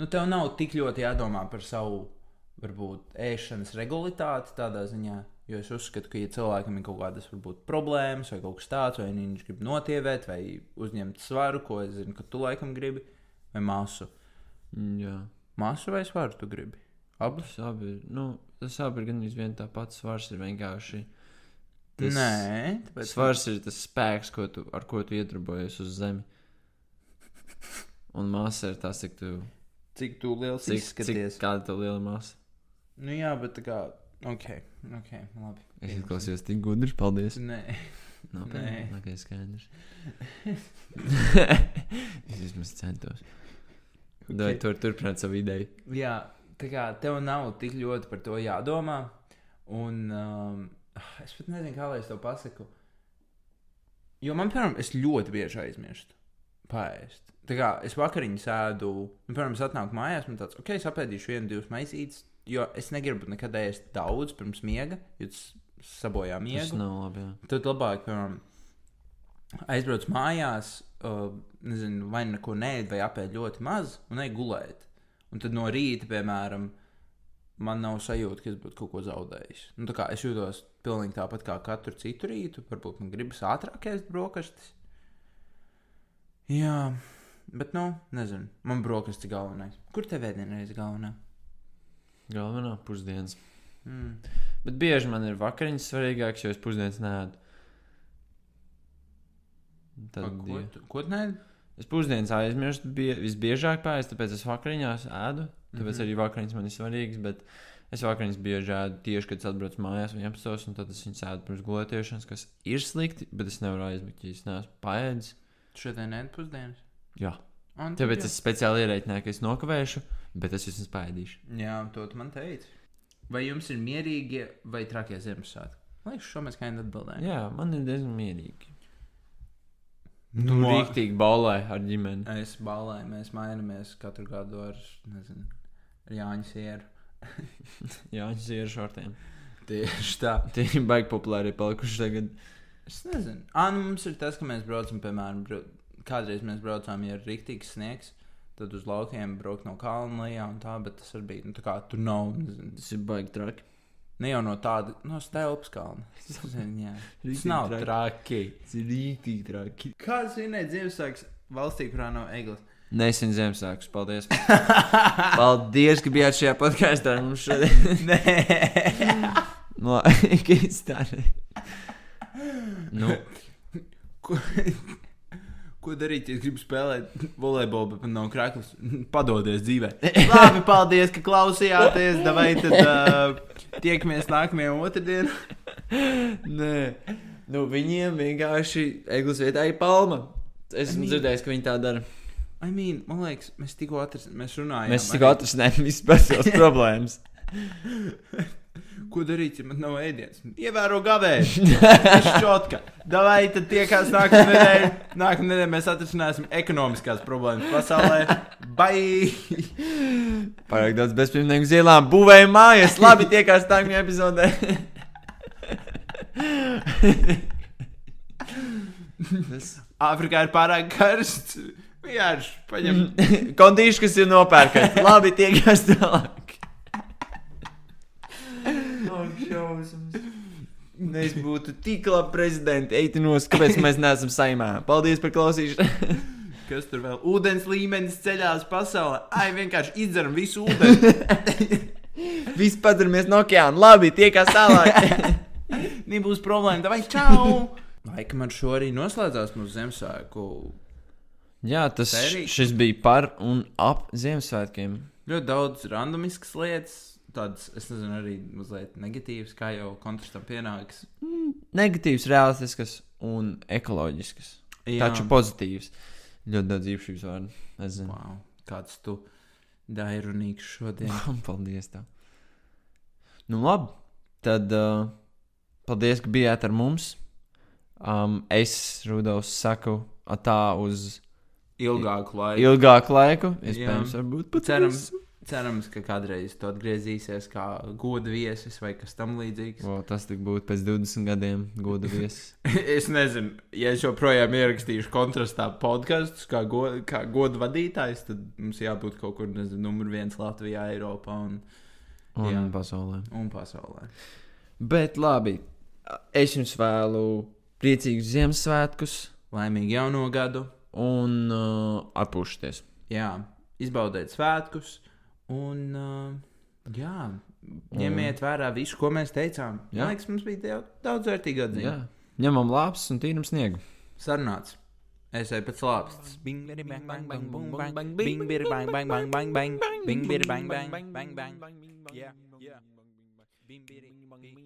nu, tev nav tik ļoti jādomā par savu, varbūt, ēšanas regulitāti tādā ziņā. Jo es uzskatu, ka, ja cilvēkam ir kaut kādas varbūt, problēmas, vai kaut kas tāds, vai viņš grib notievēt, vai uzņemt svaru, ko es zinu, ka tu laikam gribi, vai masu. Mm, Jā, Masu vai svaru tu gribi? Abus? tas abi ir. Nu, tas abi ir gan viens tā pats svars, ir vienkārši. Tas... Nē, tāpēc Svars ir tas spēks, ko tu, ar ko tu iedarbojies uz zemi. Un māsa ir tas, cik tu. cik tu liels Cik, izskaties. cik, kāda tev liela māsa? Nu jā, bet tā kā, ok, ok, labi. Es izklausījos tik gudrs, paldies. Nē, Nopietni, Nē. ok, skaidrs. es vismaz centos. Vai tur turpināt savu ideju? jā, tā kā tev nav tik ļoti par to jādomā. Un um, es pat nezinu, kā lai es to pasaku. Jo man, piemēram, es ļoti bieži aizmirstu pāriest. Tā kā es vakariņu sēdu, nu, piemēram, es atnāku mājās, man tāds, ok, es apēdīšu vienu, divas maisītes, jo es negribu nekad ēst daudz pirms miega, jo tas sabojā Tas miegu. nav labi. Jā. Tad labāk, piemēram, aizbrauc mājās, uh, nezinu, vai neko neēd, vai apēd ļoti maz, un ej gulēt. Un tad no rīta, piemēram, man nav sajūta, ka es būtu kaut ko zaudējis. Nu, es jūtos pilnīgi tāpat kā katru citu rītu. Varbūt man gribas ātrāk ēst brokastis. Jā, bet, nu, nezinu. Man brokasts ir galvenais. Kur tev ēdienā ir galvenā? Pusdienas. Mm. Bet bieži man ir vakariņas svarīgākas, jo es pusdienas nēdu. Tad, A, Ko, tu, ko tu nē? Es pusdienas aizmirstu, bie, visbiežāk pēc, tāpēc es vakariņās ēdu. Tāpēc mm. -hmm. arī vakariņas man ir svarīgas. Bet es vakariņas bieži ēdu tieši, kad es atbraucu mājās, 11. un tad es viņas ēdu pirms gulētiešanas, kas ir slikti, bet es nevaru aizmigt, ja es neesmu paēdis. Šodien nē, pusdienas. Jā, Un tāpēc jā. es speciāli ierēķināju, ka es nokavēšu, bet es vismaz paēdīšu. Jā, to tu man teici. Vai jums ir mierīgi vai trakie Ziemassvētki? Lai šo mēs kā atbildējam. Jā, man ir diezgan mierīgi. Nu, Nu, rīktīgi balē ar ģimeni. Es balēju, mēs mainamies katru gadu ar, nezinu, ar Jāņa sieru. Jā, viņš ir šortiem. Tieši tā. Tie ir baigi populāri palikuši tagad. Es nezinu. Ah, nu mums ir tas, ka mēs braucam, piemēram, bra... kādreiz mēs braucām, ja ir rīktīgs sniegs. Tad uz laukiem braukt no kalna lejā un tā, bet tas arī bija. Nu, tā kā tur nav. Nezinu, Tas ir baigi traki. ne jau no tāda, no stelpas kalna. Tas nav traki. traki. Tas ir rīktīgi traki. Kāds svinēja Ziemassvētku valstī, kurā nav eglis? Nesen Ziemassvētkus. Paldies. Paldies, ka bijāt šajā podkāstā. Mums šodien Nē, no Kīstāra. Nu, ko, darīt, ja gribi spēlēt volejbolu, bet man nav krāklis? Padodies dzīvē. Labi, paldies, ka klausījāties. Vai tad uh, tiekamies nākamajā otrdienā? nē. Nu, viņiem vienkārši eglis vietā ir palma. Es esmu I mean- dzirdējis, ka viņi tā dara. I mean, man liekas, mēs tikko atrast, mēs runājām. Mēs tikko atrisinājām visas pasaules problēmas. Ko darīt, ja man nav ēdienas? Ievēro gavēju. Šķotka. Davai, tad tiekās nākamā nedēļa. Nākamā nedēļa mēs atrisināsim ekonomiskās problēmas pasaulē. Bye! Pārāk daudz bezpajumtnieku uz ielām, būvējam mājas. Labi, tiekās nākamajā epizodē. Āfrikā ir pārāk karsts. Vienkārši paņem. kondīši, kas ir nopērkts. Labi, tiekās tālāk. Mēs būtu tik labi prezidenti. Eiti nos, kāpēc mēs neesam saimā. Paldies par klausīšanu. Kas tur vēl? Ūdens līmenis ceļās pasaulē. Ai, vienkārši izdzeram visu ūdeni. Viss padaramies no okeāna. Labi, tiekās tālāk. Nebūs problēma. Vai čau! Laikam ar šo arī noslēdzās mūsu Ziemassvētku. Jā, tas Sērija? šis bija par un ap Ziemassvētkiem. Ļoti daudz randomiskas lietas. Tādas, es nezinu, arī mazliet negatīvas, kā jau kontrastam pienāks. Negatīvs, realistisks un ekoloģisks. Taču pozitīvs. Ļoti daudz īpašības vārdu. Es zinu. Wow, kāds tu dairunīgs šodien. Paldies. Tev. Nu, labi. Tad uh, paldies, ka bijāt ar mums. Um, es, Rudolf, saku tā uz Ilgāku laiku. ilgāku laiku. Iespējams, varbūt pat Cerams, visu. Cerams, ka kādreiz tu atgriezīsies kā goda viesis vai kas tam līdzīgs. O, tas tik būtu pēc 20 gadiem, goda viesis. es nezinu, ja es joprojām ierakstīšu kontrastā podkāstus kā, go, kā goda vadītājs, tad mums jābūt kaut kur, nezinu, numur viens Latvijā, Eiropā un, Un Jā. pasaulē. un pasaulē. Bet labi, es jums vēlu priecīgus Ziemassvētkus Laimīgu jauno gadu! un uh, atpūšties. Jā, izbaudiet svētkus un uh, jā, ņemiet vērā visu, ko mēs teicām. Jā. Man liekas, mums bija daudz vērtīgu atziņu. Jā. Ņemam lāpstus un tīram sniegu. Sarunāts. Es eju pēc lāpstas. Bing bidi bang bang bang boom bang bang bing bidi bang bang bang bang bang bing bidi bang bang bang bang yeah yeah bing bidi